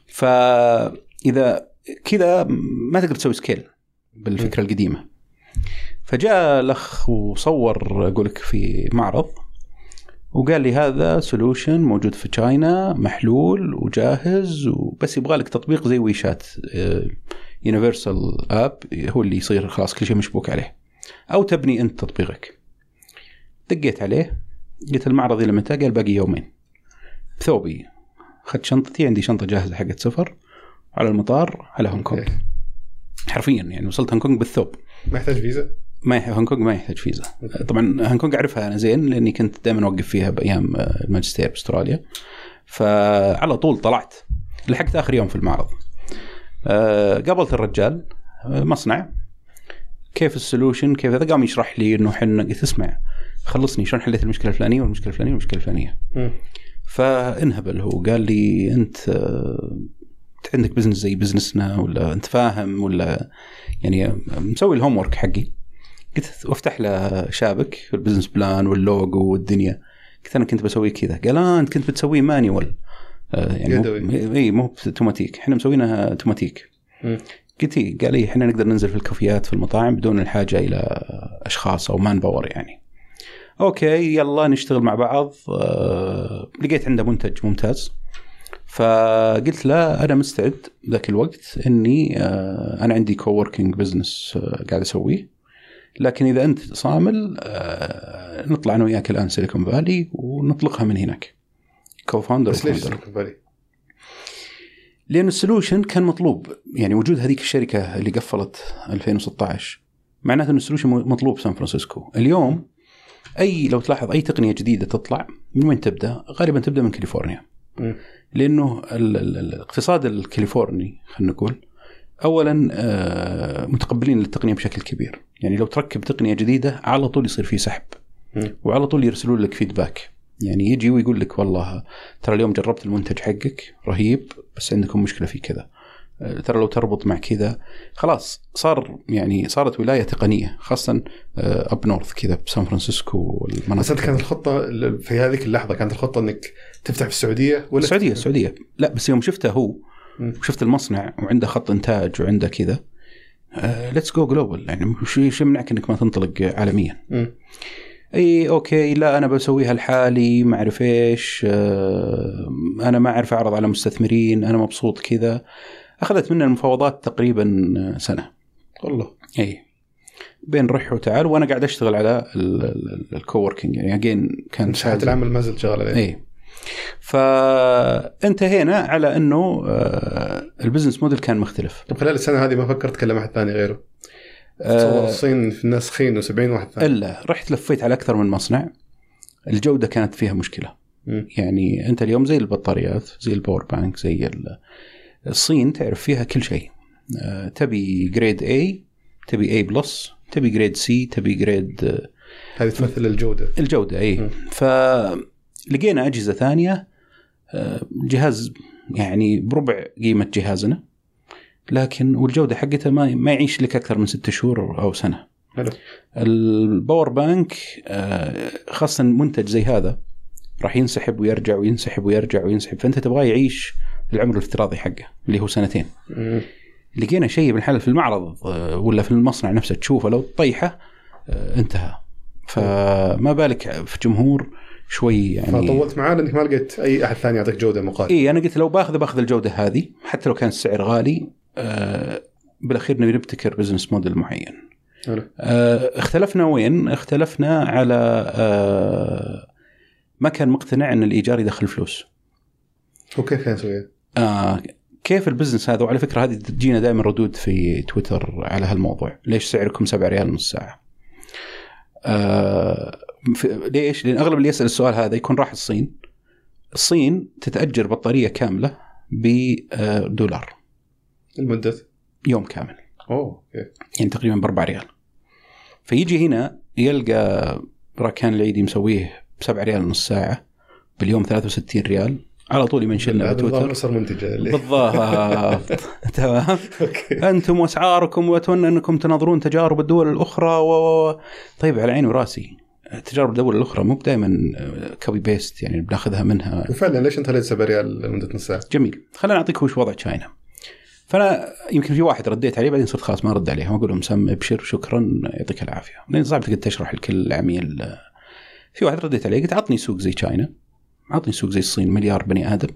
فاذا كذا ما تقدر تسوي scale بالفكرة القديمة. فجاء الأخ وصور أقول لك في معرض. وقال لي هذا solution موجود في تشاينا محلول وجاهز وبس يبغى لك تطبيق زي ويشات universal app هو اللي يصير خلاص كل شيء مشبوك عليه. أو تبني أنت تطبيقك. دقيت عليه قلت المعرض إلى متى؟ قال باقي يومين. بثوبي اخذت شنطتي عندي شنطة جاهزة حقت سفر. على المطار على هونغ كونغ حرفيا يعني وصلت هونغ كونغ بالثوب. ما يحتاج فيزا؟ ما هونغ كونغ ما يحتاج فيزا. طبعا هونغ كونغ أعرفها أنا زين لأني كنت دائما أوقف فيها بأيام الماجستير بأستراليا. فعلى طول طلعت لحقت آخر يوم في المعرض. آه، قابلت الرجال آه، مصنع. كيف ال solution؟ كيف هذا؟ قام يشرح لي إنه إحنا قلت اسمع خلصني شلون حليت المشكلة الفلانية والمشكلة الفلانية والمشكلة الفلانية. فانهبل هو قال لي أنت آه، عندك business زي بزنسنا ولا أنت فاهم ولا يعني مسوي ال homework حقي. قلت وافتح له شابك ال business plan وال logo والدنيا. قلت أنا كنت بسوي كذا. قال آه أنت كنت بتسويه manual. آه يعني يدوي اي مو أوتوماتيك. إحنا مسوينها أوتوماتيك. قلت إيه؟ قال لي إحنا نقدر ننزل في الكافيات في المطاعم بدون الحاجة إلى أشخاص أو manpower يعني. okay يلا نشتغل مع بعض. آه لقيت عنده منتج ممتاز. فقلت لا أنا مستعد ذاك الوقت إني آه أنا عندي coworking business آه قاعد أسويه. لكن إذا أنت صامل آه نطلع أنا وياك الآن سيليكون فالي ونطلقها من هناك co-founder بس ليش سيليكون فالي؟ لأن ال solution كان مطلوب يعني وجود هذيك الشركة اللي قفلت 2016 معناته إن ال solution مطلوب سان فرانسيسكو اليوم أي لو تلاحظ أي تقنية جديدة تطلع من وين تبدأ؟ غالبا تبدأ من كاليفورنيا. م. لأنه الاقتصاد الكاليفورني خلينا نقول اولا آه، متقبلين للتقنية بشكل كبير، يعني لو تركب تقنية جديدة على طول يصير في سحب. وعلى طول يرسلون لك feedback. يعني يجي ويقول لك والله ترى اليوم جربت المنتج حقك رهيب بس عندكم مشكلة في كذا. ترى لو تربط مع كذا خلاص صار يعني صارت ولاية تقنية خاصه up north كذا بسان فرانسيسكو والمناطق بس أنت كانت الخطة في هذيك اللحظة كانت الخطة إنك تفتح في السعودية ولا السعودية السعودية لا بس يوم شفته هو وشفت المصنع وعنده خط إنتاج وعنده كذا. let's go global يعني شو يمنعك إنك ما تنطلق عالميا؟ م. إي okay لا أنا بسويها لحالي ما أعرف إيش. آه أنا ما أعرف أعرض على مستثمرين أنا مبسوط كذا. أخذت منا المفاوضات تقريبا سنة. والله. إي. بين رح وتعال وأنا قاعد أشتغل على ال coworking يعني again كان ساعه العمل ما زلت شغال عليه. إي. فانتهينا على انه آه، ال business model كان مختلف. طب خلال السنة هذه ما فكرت تكلم أحد ثاني غيره؟ تصور آه الصين في الناس خين و70 واحد ثاني. إلا رحت لفيت على أكثر من مصنع الجودة كانت فيها مشكلة. م. يعني أنت اليوم زي البطاريات زي الباور بانك زي الصين تعرف فيها كل شيء. آه، تبي grade A تبي A plus تبي grade C تبي grade هذه تمثل الجودة. الجودة A فلقينا أجهزة ثانية آه، جهاز يعني بربع قيمة جهازنا لكن والجودة حقتها ما ما يعيش لك أكثر من ستة شهور أو سنة. حلو. ال power bank خاصة منتج زي هذا راح ينسحب ويرجع وينسحب ويرجع وينسحب فأنت تبغاه يعيش العمر الافتراضي حقه اللي هو سنتين. لقينا شيء بالحال في المعرض آه، ولا في المصنع نفسه تشوفه لو تطيحه آه، انتهى. فما بالك في جمهور شوي يعني. فطولت معاه لأنك ما لقيت أي أحد ثاني يعطيك جودة مقارنة. اي أنا قلت لو باخذ باخذ الجودة هذه حتى لو كان السعر غالي آه بالأخير نبي نبتكر business model معين. آه اختلفنا وين؟ اختلفنا على آه ما كان مقتنع إن الإيجار يدخل فلوس. وكيف كان يسويها؟ آه كيف ال business هذا؟ وعلى فكرة هذه تجينا دائما ردود في تويتر على هالموضوع. ليش سعركم 7 ريال نص ساعة؟ آه ليش؟ لأن أغلب اللي يسأل السؤال هذا يكون راح الصين. الصين تتأجر بطارية كاملة بدولار لمده يوم كامل. أوه okay. يعني تقريبا ب 4 ريال. فيجي هنا يلقى راكان العيدي مسويه ب 7 ريال ونص ساعة باليوم 63 ريال. على طول ي mention على تويتر منتجه بالضبط. *laughs* تمام؟ أنتم وأسعاركم وأتمنى أنكم تناظرون تجارب الدول الأخرى. و- طيب على عيني وراسي. تجارب الدول الأخرى مو دائما copy paste يعني بناخذها منها. وفعلا ليش أنت خليت 7 ريال لمدة نص ساعة؟ جميل. خلينا نعطيك وش وضع تشاينا. فأنا يمكن في واحد رديت عليه بعدين صرت خلاص ما ارد عليه. ما أقول له مسم أبشر شكرا يعطيك العافية. لأن صعب تقدر تشرح لكل عميل في واحد رديت عليه قلت عطني سوق زي تشاينا عطني سوق زي الصين مليار بني آدم.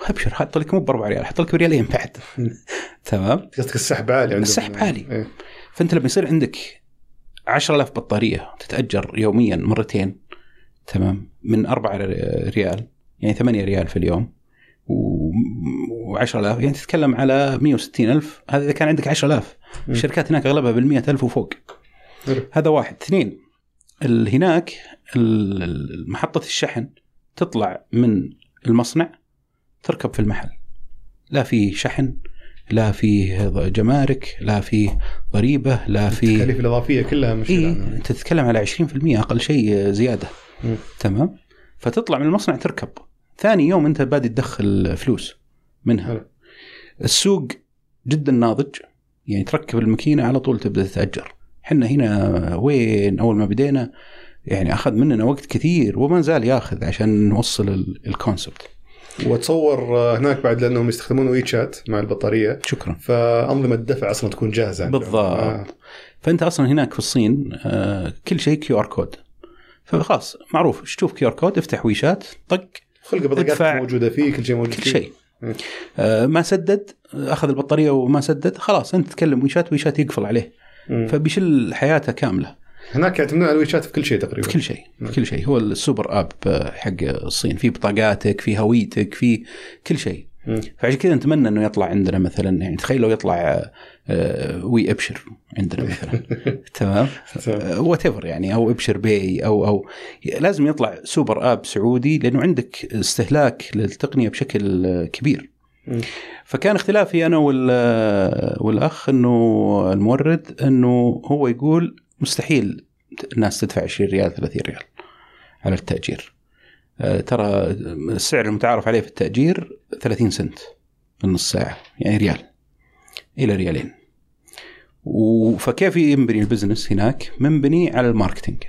أبشر حط لك مو ب 4 ريال حط لك بريالين بعد. *laughs* تمام؟ قصدك السحب عالي السحب عالي. إيه. فأنت لما يصير عندك 10000 بطارية تتأجر يوميا مرتين تمام من 4 ريال يعني 8 ريال في اليوم و10000 يعني تتكلم على 160000 هذا إذا كان عندك 10000 مم. الشركات هناك أغلبها بال 100000 وفوق حلو. هذا واحد اثنين هناك محطة الشحن تطلع من المصنع تركب في المحل لا في شحن لا في جمارك لا في ضريبة لا في التكاليف الإضافية كلها مش اي أنت تتكلم على 20% أقل شيء زيادة. مم. تمام؟ فتطلع من المصنع تركب. ثاني يوم أنت بادي تدخل فلوس منها. حلو. السوق جدا ناضج. يعني تركب الماكينة على طول تبدأ تتأجر. إحنا هنا وين؟ أول ما بدينا يعني أخذ مننا وقت كثير وما زال ياخذ عشان نوصل ال- ال concept. واتصور آه، هناك بعد لأنهم يستخدمون WeChat مع البطارية شكرا فأنظمة الدفع أصلا تكون جاهزة. بالضبط. آه. فأنت أصلا هناك في الصين آه، كل شيء QR code فخلاص معروف تشوف QR code افتح WeChat طق خلق بطاقات. موجودة فيه كل شيء موجود كل. شيء. آه ما سدد أخذ البطارية وما سدد خلاص أنت تتكلم WeChat WeChat يقفل عليه مم. فبيشل حياته كاملة هناك يعتمدون على ال WeChat في كل شيء تقريبا في كل شيء. في كل شيء هو ال super app آه، حق الصين في بطاقاتك في هويتك في كل شيء. فعشان كذا نتمنى إنه يطلع عندنا مثلا يعني تخيل لو يطلع آه، وي أبشر عندنا مثلا *laughs* تمام. whatever يعني أو أبشر Pay أو أو لازم يطلع super app سعودي لأنه عندك استهلاك للتقنية بشكل آه، كبير. فكان اختلافي أنا وال- والأخ إنه المورد إنه هو يقول مستحيل الناس تدفع 20 ريال 30 ريال على التأجير. آه، ترى السعر المتعارف عليه في التأجير 30 سنت النص ساعة يعني ريال إلى ريالين. فكيف ينبني ال business هناك؟ منبني على ال marketing.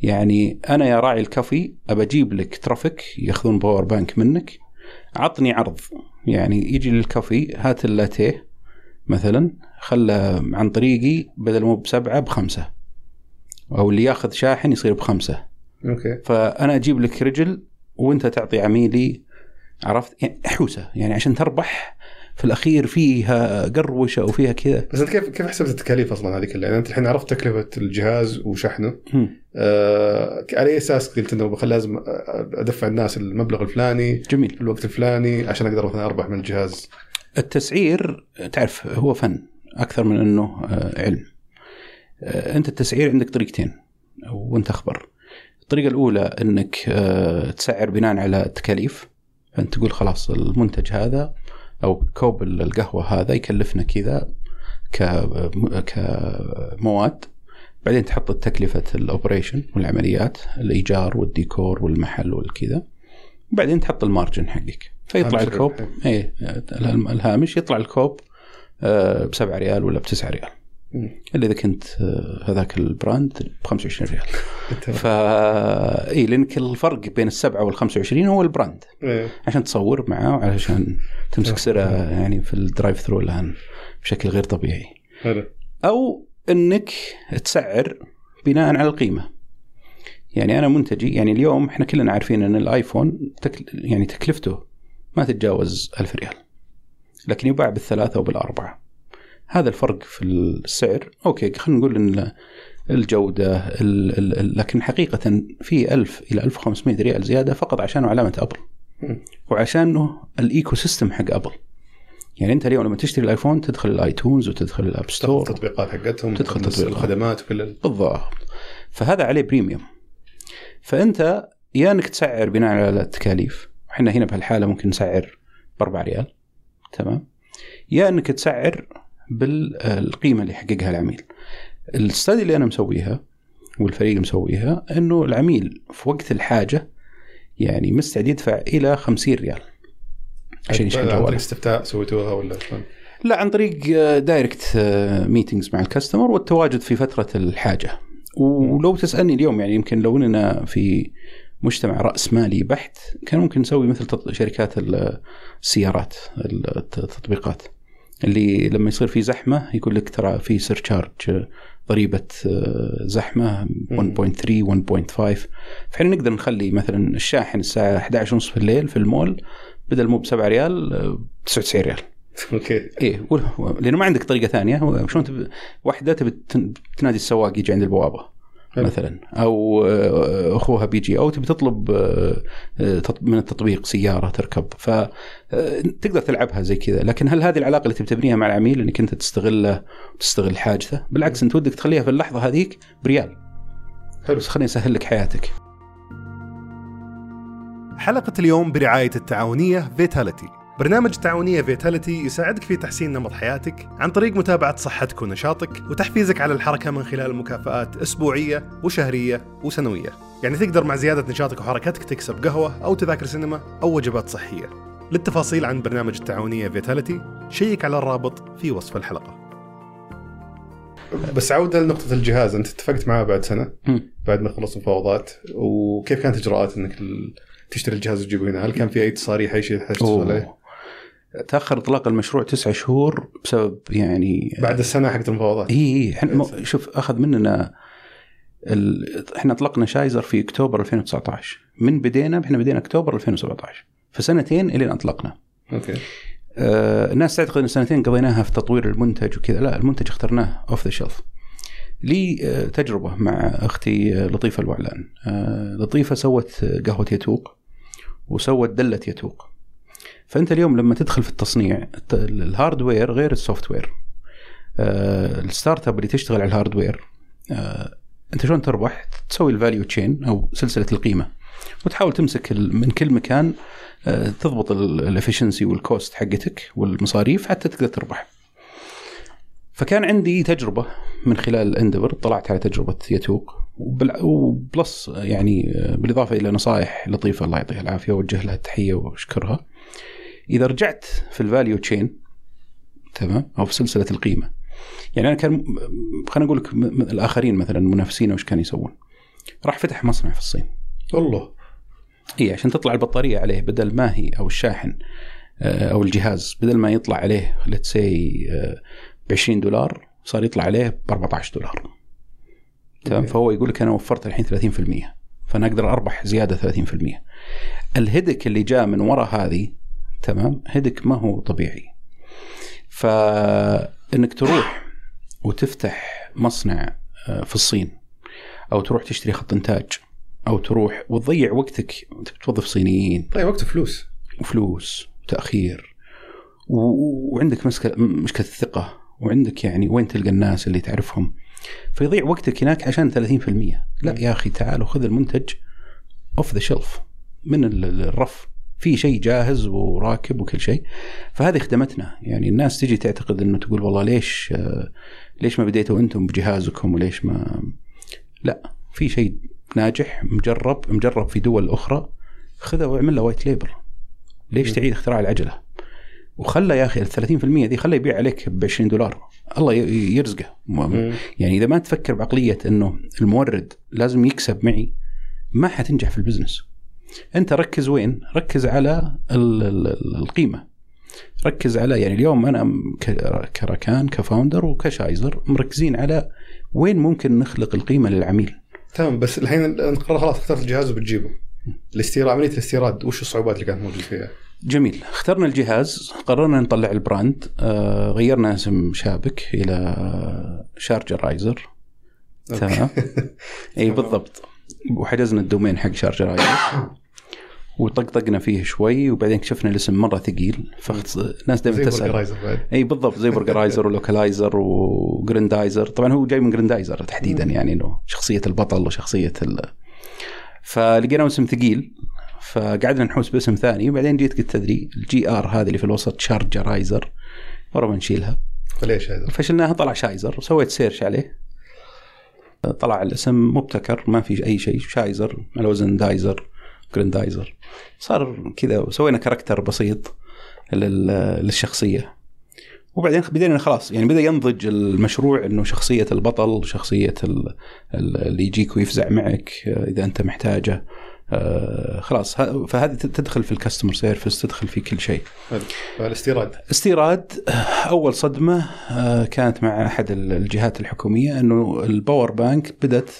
يعني أنا يا راعي الكافي أبى أجيب لك traffic ياخذون power bank منك عطني عرض. يعني يجي للكافي هات اللاتيه مثلا خله عن طريقي بدل مو بسبعة بخمسة. أو اللي ياخذ شاحن يصير بخمسة. okay. فأنا أجيب لك رجل وأنت تعطي عميلي عرفت؟ يعني حوسة يعني عشان تربح في الأخير فيها قروشة وفيها كذا. بس أنت كيف كيف حسبت التكاليف أصلا هذه كلها؟ يعني أنت الحين عرفت تكلفة الجهاز وشحنه. آه على أي أساس قلت إنه لازم أدفع الناس المبلغ الفلاني جميل. في الوقت الفلاني عشان أقدر مثلا أربح من الجهاز. التسعير تعرف هو فن أكثر من إنه آه، علم. أنت التسعير عندك طريقتين وانت أخبر. الطريقة الأولى أنك آه، تسعر بناء على التكاليف. فانت تقول خلاص المنتج هذا أو كوب القهوة هذا يكلفنا كذا كمواد. بعدين تحط تكلفة ال operation والعمليات الإيجار والديكور والمحل والكذا. وبعدين تحط ال margin حقك. فيطلع الكوب الهم- الهامش يطلع الكوب ب 7 ريال ولا ب 9 ريال. إلا إذا كنت آه، هذاك ال brand ب 25 ريال. فا إي لانك الفرق بين السبعة وال 25 هو ال brand. إيه. عشان تصور معاه وعشان تمسك سرا يعني في ال drive-thru الآن بشكل غير طبيعي. حلو. أو إنك تسعر بناء على القيمة. يعني أنا منتجي يعني اليوم إحنا كلنا عارفين إن الآيفون تكل يعني تكلفته ما تتجاوز ألف ريال. لكن يباع بالثلاثة وبالأربعة. هذا الفرق في السعر. okay خلينا نقول إن الجودة ال ال ال لكن حقيقة في 1000 إلى 1500 ريال زيادة فقط عشانه علامة أبل. وعشانه ال ecosystem حق أبل. يعني أنت اليوم لما تشتري الآيفون تدخل ال iTunes وتدخل ال App تدخل Store. التطبيقات حقتهم تدخل تطبيقات. الخدمات وكل ال- بالضبط. فهذا عليه premium فأنت يا إنك تسعر بناء على التكاليف. إحنا هنا بهالحالة ممكن نسعر ب 4 ريال. تمام؟ يا إنك تسعر بالقيمة اللي يحققها العميل. ال study اللي أنا مسويها والفريق مسويها إنه العميل في وقت الحاجة يعني مستعد يدفع إلى 50 ريال عشان يشحن جواله. عن طريق استفتاء سويتوها ولا شلون؟ لا عن طريق direct meetings مع ال customer والتواجد في فترة الحاجة. ولو تسألني اليوم يعني يمكن لو إننا في مجتمع رأس مالي بحت كان ممكن نسوي مثل شركات السيارات التطبيقات اللي لما يصير في زحمة يقول لك ترى في surcharge ضريبة زحمة 1.3 1.5 فاحنا نقدر نخلي مثلا الشاحن الساعة 11 ونص في الليل في المول بدل مو ب 7 ريال ب 99 ريال. okay. إيه لأنه ما عندك طريقة ثانية. شلون تب... واحدة تبي تنادي السواق يجي عند البوابة. مثلا. أو آه، أخوها بيجي أو تبي تطلب آه، آه، من التطبيق سيارة تركب. فتقدر تلعبها زي كذا. لكن هل هذه العلاقة اللي تبي تبنيها مع العميل إنك أنت تستغله وتستغل حاجته؟ بالعكس أنت ودك تخليها في اللحظة هذيك بريال. حلو. بس خليني أسهل لك حياتك. حلقة اليوم برعاية التعاونية فيتاليتي برنامج تعاونية فيتاليتي يساعدك في تحسين نمط حياتك عن طريق متابعة صحتك ونشاطك وتحفيزك على الحركة من خلال مكافآت أسبوعية وشهرية وسنوية. يعني تقدر مع زيادة نشاطك وحركتك تكسب قهوة أو تذاكر سينما أو وجبات صحية. للتفاصيل عن برنامج التعاونية فيتاليتي شيك على الرابط في وصف الحلقة. بس عودة لنقطة الجهاز أنت اتفقت معاه بعد سنة؟ بعد ما خلص المفاوضات وكيف كانت إجراءات أنك تشتري الجهاز وتجيبه هنا؟ هل كان في أي تصاريح أي شيء تحتاج عليه؟ تأخر إطلاق المشروع تسعة شهور بسبب يعني بعد السنة حقت المفاوضات. إي إحنا شوف أخذ مننا ال... إحنا أطلقنا شايزر في أكتوبر 2019 من بدينا إحنا بدينا أكتوبر 2017 فسنتين الين أطلقنا. okay. آه الناس تعتقد إن سنتين قضيناها في تطوير المنتج وكذا. لا المنتج اخترناه off the shelf لي آه تجربة مع أختي آه، لطيفة الوعلان. آه لطيفة سوت قهوة يتوق وسوت دلة يتوق. فأنت اليوم لما تدخل في التصنيع ال hardware غير ال software آه، ال startup اللي تشتغل على ال hardware آه، أنت شلون تربح؟ تسوي ال value chain أو سلسلة القيمة وتحاول تمسك من كل مكان آه، تضبط ال efficiency وال cost حقتك والمصاريف حتى تقدر تربح. فكان عندي تجربة من خلال اندبر طلعت على تجربة يتوق و plus يعني بالإضافة إلى نصائح لطيفة الله يعطيها العافية اوجه لها التحية وأشكرها. إذا رجعت في ال value chain تمام؟ أو في سلسلة القيمة. يعني أنا كان خلينا أقول لك الآخرين مثلا منافسين وش كانوا يسوون؟ راح فتح مصنع في الصين. والله إي عشان تطلع البطارية عليه بدل ما هي أو الشاحن آه، أو الجهاز بدل ما يطلع عليه let's say ب 20 دولار صار يطلع عليه ب 14 دولار. تمام؟ فهو يقول لك أنا وفرت الحين 30% فأنا أقدر أربح زيادة 30% الهدك اللي جاء من وراء هذه تمام؟ هدك ما هو طبيعي. فإنك تروح وتفتح مصنع آه، في الصين أو تروح تشتري خط إنتاج أو تروح وتضيع وقتك توظف صينيين. طيب وقت فلوس وفلوس وتاخير و... وعندك مشكله مشكلة الثقة وعندك يعني وين تلقى الناس اللي تعرفهم. فيضيع وقتك هناك عشان 30% لا يا أخي تعال وخذ المنتج off the shelf من الرف. في شيء جاهز وراكب وكل شيء. فهذه خدمتنا. يعني الناس تجي تعتقد إنه تقول والله ليش ليش ما بديتوا أنتم بجهازكم وليش ما؟ لا في شيء ناجح مجرب مجرب في دول أخرى. خذه واعمل له white label ليش تعيد اختراع العجلة؟ وخلى يا أخي ال 30% دي خلى يبيع عليك ب 20 دولار. الله يرزقه. يعني إذا ما تفكر بعقلية إنه المورد لازم يكسب معي ما حتنجح في ال business. أنت ركز وين؟ ركز على القيمة. ركز على يعني اليوم أنا كراكان ك founder وكشايزر مركزين على وين ممكن نخلق القيمة للعميل. تمام بس الحين انت خلاص اخترت الجهاز وبتجيبه. الاستيراد عملية الاستيراد وش الصعوبات اللي كانت موجودة فيها؟ جميل. اخترنا الجهاز قررنا نطلع ال brand آه غيرنا اسم شابك إلى شارجرايزر تمام. *laughs* إي بالضبط. وحجزنا ال domain حق شارجرايزر وطقطقنا فيه شوي وبعدين اكتشفنا الاسم مرة ثقيل. فالناس دائما تسأل. إي بالضبط زي برجرايزر ولوكلايزر وجريندايزر طبعا هو جاي من جريندايزر تحديدا يعني إنه شخصية البطل وشخصية ال... فلقينا اسم ثقيل. فقعدنا نحوس باسم ثاني وبعدين جيت قلت تدري ال GR هذه اللي في الوسط شارجرايزر ورا بنشيلها فليش هذا؟ فشلناها طلع شايزر وسويت search عليه. طلع الاسم مبتكر ما في أي شيء شايزر على وزن دايزر جريندايزر. صار كذا وسوينا character بسيط لل- للشخصية. وبعدين بدينا خلاص يعني بدأ ينضج المشروع إنه شخصية البطل شخصية ال- ال- اللي يجيك ويفزع معك إذا أنت محتاجه. آه، خلاص. فهذه تدخل في ال customer service تدخل في كل شيء. حلو. فالاستيراد. استيراد أول صدمة آه، كانت مع أحد الجهات الحكومية إنه ال power bank بدأت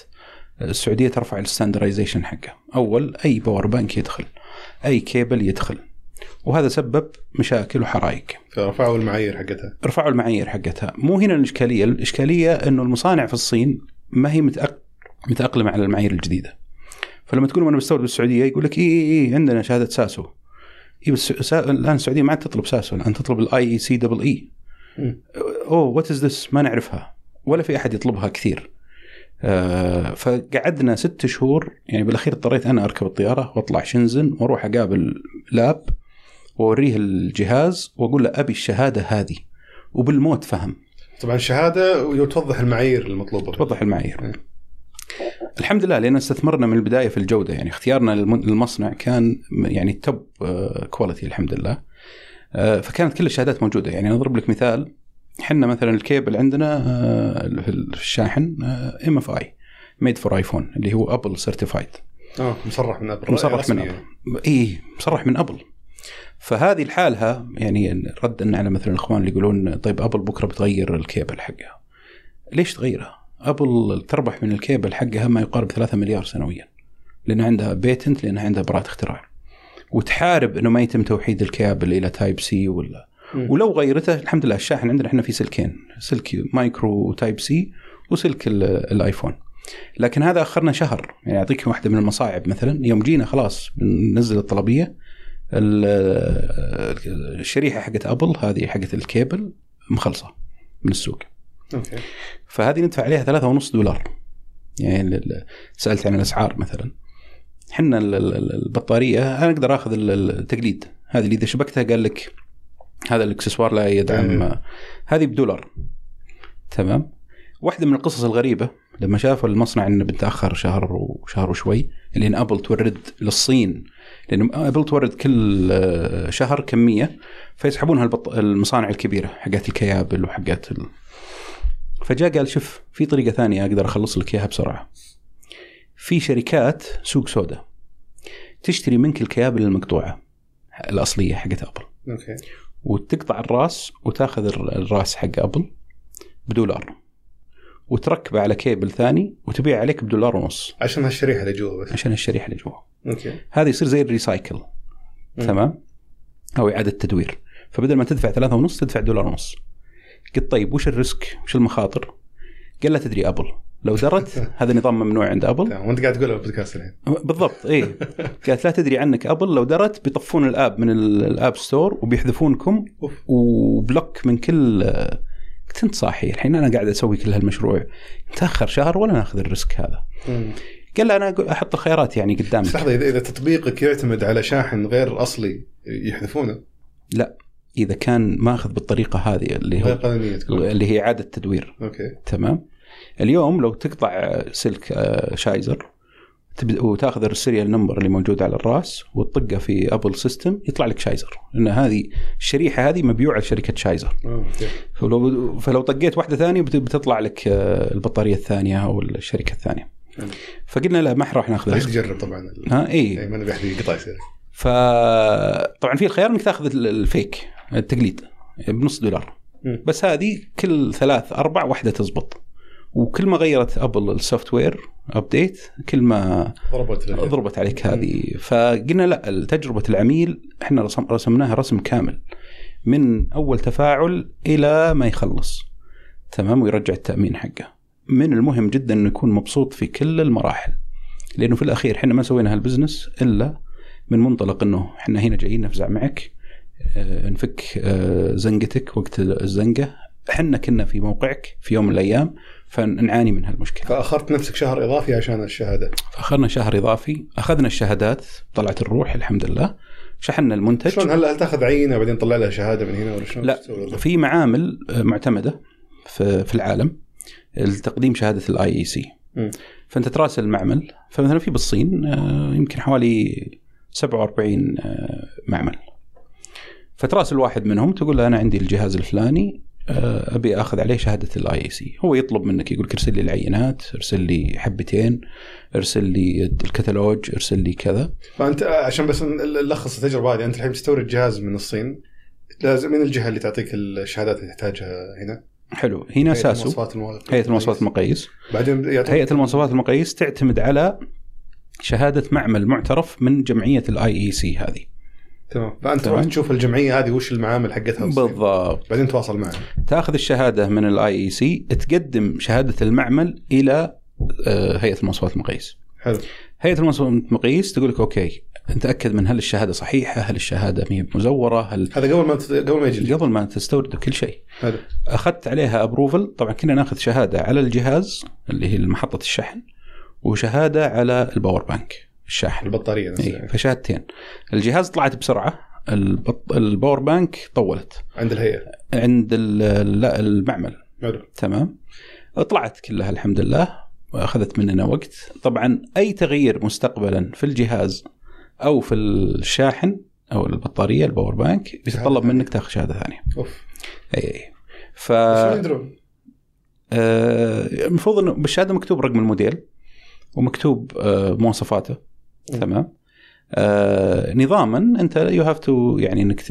السعودية ترفع ال standardization حقه أول أي power bank يدخل أي كيبل يدخل. وهذا سبب مشاكل وحرائق. فرفعوا المعايير حقتها. رفعوا المعايير حقتها. مو هنا الإشكالية. الإشكالية إنه المصانع في الصين ما هي متأق... متأقلمة على المعايير الجديدة. فلما تقول أنا بستورد بالسعودية يقول لك اي اي اي عندنا شهادة SASO. اي بس سا... الآن السعودية ما عاد تطلب SASO الآن تطلب ال IECEE. oh what is this ما نعرفها ولا في أحد يطلبها كثير. آه فقعدنا ست شهور يعني بالأخير اضطريت أنا أركب الطيارة وأطلع شنزن وأروح أقابل lab وأوريه الجهاز وأقول له أبي الشهادة هذه. وبالموت فهم. طبعا الشهادة وتوضح المعايير المطلوبة. توضح المعايير. الحمد لله لأن استثمرنا من البداية في الجودة. يعني اختيارنا للم- للمصنع كان يعني top quality الحمد لله. آه، فكانت كل الشهادات موجودة. يعني اضرب لك مثال. إحنا مثلا الكيبل عندنا آه، في الشاحن MFi made for iPhone اللي هو Apple certified آه مصرح من ابل مصرح من. ابل اي مصرح من ابل فهذه لحالها يعني ردا على مثلا الإخوان اللي يقولون طيب ابل بكرة بتغير الكيبل حقها. ليش تغيرها؟ أبل تربح من الكيبل حقها ما يقارب 3 مليار سنويا لأن عندها patent لأن عندها براءة اختراع. وتحارب إنه ما يتم توحيد الكابل إلى type C ولا. ولو غيرته الحمد لله الشاحن عندنا إحنا في سلكين سلك micro type C وسلك ال- الايفون لكن هذا أخرنا شهر. يعني أعطيك واحدة من المصاعب مثلا. يوم جينا خلاص بننزل الطلبية ال- الشريحة حقت أبل هذه حقت الكيبل مخلصة من السوق. أوكي. فهذه ندفع عليها ثلاثة ونص دولار. يعني ال- ال- سألت عن الأسعار مثلا. إحنا ال- البطارية أنا أقدر آخذ ال- التقليد. هذه اللي إذا شبكتها قال لك هذا الإكسسوار لا يدعم إيه. هذه بدولار. تمام؟ واحدة من القصص الغريبة لما شافوا المصنع إنه بنتاخر شهر وشهر وشوي لأن ابل تورد للصين. لأن ابل تورد كل آه، شهر كمية فيسحبونها. المصانع الكبيرة حقت الكيابل وحقت ال... فجاء قال شوف في طريقة ثانية أقدر أخلص لك إياها بسرعة. في شركات سوق سوداء تشتري منك الكيابل المقطوعة الأصلية حقت أبل. أوكي. وتقطع الراس وتاخذ الر- الراس حق أبل بدولار. وتركبه على كيبل ثاني وتبيع عليك بدولار ونص. عشان هالشريحة اللي جوا بس. عشان الشريحه اللي جوا أوكي. هذا يصير زي ال recycle. تمام؟ أو إعادة تدوير. فبدل ما تدفع ثلاثة ونص تدفع دولار ونص. قلت طيب وش ال risk؟ وش المخاطر؟ قال لا تدري أبل. لو درت *laughs* هذا نظام ممنوع عند أبل. وأنت قاعد تقولها بالبودكاست الحين. بالضبط اي *laughs* قالت لا تدري عنك أبل لو درت بيطفون ال app من ال- ال App Store وبيحذفونكم وبلوك من كل قلت أنت صاحي الحين أنا قاعد أسوي كل هالمشروع. تاخر شهر ولا ناخذ ال risk هذا؟ مم. قال لا أنا أحط الخيارات يعني قدامك. لحظة إذا تطبيقك يعتمد على شاحن غير أصلي يحذفونه؟ لا. إذا كان ماخذ بالطريقة هذه اللي هو اللي هي إعادة تدوير okay. تمام؟ اليوم لو تقطع سلك آه، شايزر وتاخذ ال serial number اللي موجود على الرأس وتطقه في أبل system يطلع لك شايزر. لأن هذه الشريحة هذه مبيوعة لشركة شايزر. آه، فلو فلو طقيت واحدة ثانية بت- بتطلع لك آه، البطارية الثانية أو الشركة الثانية. فقلنا لا ما راح ناخذ. تجرب طبعا. ال- ها؟ اي إيه، ما نبي أحد يقطع فطبعا في الخيار إنك تاخذ ال- ال fake. التقليد بنص دولار. بس هذه كل ثلاث أربع واحدة تزبط وكل ما غيرت ابل ال software update كل ما ضربت ال- ضربت عليك هذه. فقلنا لا تجربة العميل إحنا رسم رسمناها رسم كامل. من أول تفاعل إلى ما يخلص. تمام؟ ويرجع التأمين حقه. من المهم جدا إنه يكون مبسوط في كل المراحل. لأنه في الأخير إحنا ما سوينا هالبزنس إلا من منطلق إنه إحنا هنا جايين نفزع معك. نفك آه، زنقتك وقت الزنقة. إحنا كنا في موقعك في يوم من الأيام فنعاني من هالمشكلة. فأخرت نفسك شهر إضافي عشان الشهادة. فاخذنا شهر إضافي أخذنا الشهادات طلعت الروح الحمد لله. شحنا المنتج. شلون؟ هل هل تأخذ عينة وبعدين تطلع لها شهادة من هنا ولا شلون؟ لا؟ في معامل آه، معتمدة في في العالم لتقديم شهادة ال IEC. فأنت تراسل المعمل فمثلا في بالصين آه، يمكن حوالي 47 آه، معمل. فتراسل واحد منهم تقول له أنا عندي الجهاز الفلاني آه، أبي أخذ عليه شهادة ال IEC هو يطلب منك يقول ارسل لي العينات ارسل لي حبتين ارسل لي الكتالوج ارسل لي كذا. فأنت عشان بس نلخص التجربة هذه أنت الحين تستورد جهاز من الصين. لازم من الجهة اللي تعطيك الشهادات اللي تحتاجها هنا؟ حلو. هنا هيئة ساسو المواصفات هيئة المواصفات المقاييس. بعدين هيئة المواصفات المقاييس تعتمد على شهادة معمل معترف من جمعية ال IEC هذه. تمام. فأنت. تروح تشوف الجمعية هذه وش المعامل حقتها. بالضبط. بعدين تواصل معها تاخذ الشهادة من ال IEC تقدم شهادة المعمل إلى آه، هيئة المواصفات المقاييس حلو. هيئة المواصفات المقاييس تقول لك okay نتاكد من هل الشهادة صحيحة هل الشهادة ما مزورة هل هذا قبل ما تت- قبل ما يجي. قبل ما تستورد كل شيء. حلو. أخذت عليها approval طبعا كنا ناخذ شهادة على الجهاز اللي هي محطه الشحن وشهادة على ال power bank الشاحن البطارية نفسها. فشهادتين الجهاز طلعت بسرعة. البط... ال power bank طولت. عند الهيئة. عند ال- لا المعمل. حلو. تمام. طلعت كلها الحمد لله. واخذت مننا وقت. طبعا أي تغيير مستقبلا في الجهاز أو في الشاحن أو البطارية ال power bank بيتطلب. منك تاخذ شهادة ثانية. أوف. إي إي. ف؟ آه، المفروض إنه بالشهادة مكتوب رقم الموديل ومكتوب آه، مواصفاته. تمام؟ آه، نظاما أنت you have to يعني إنك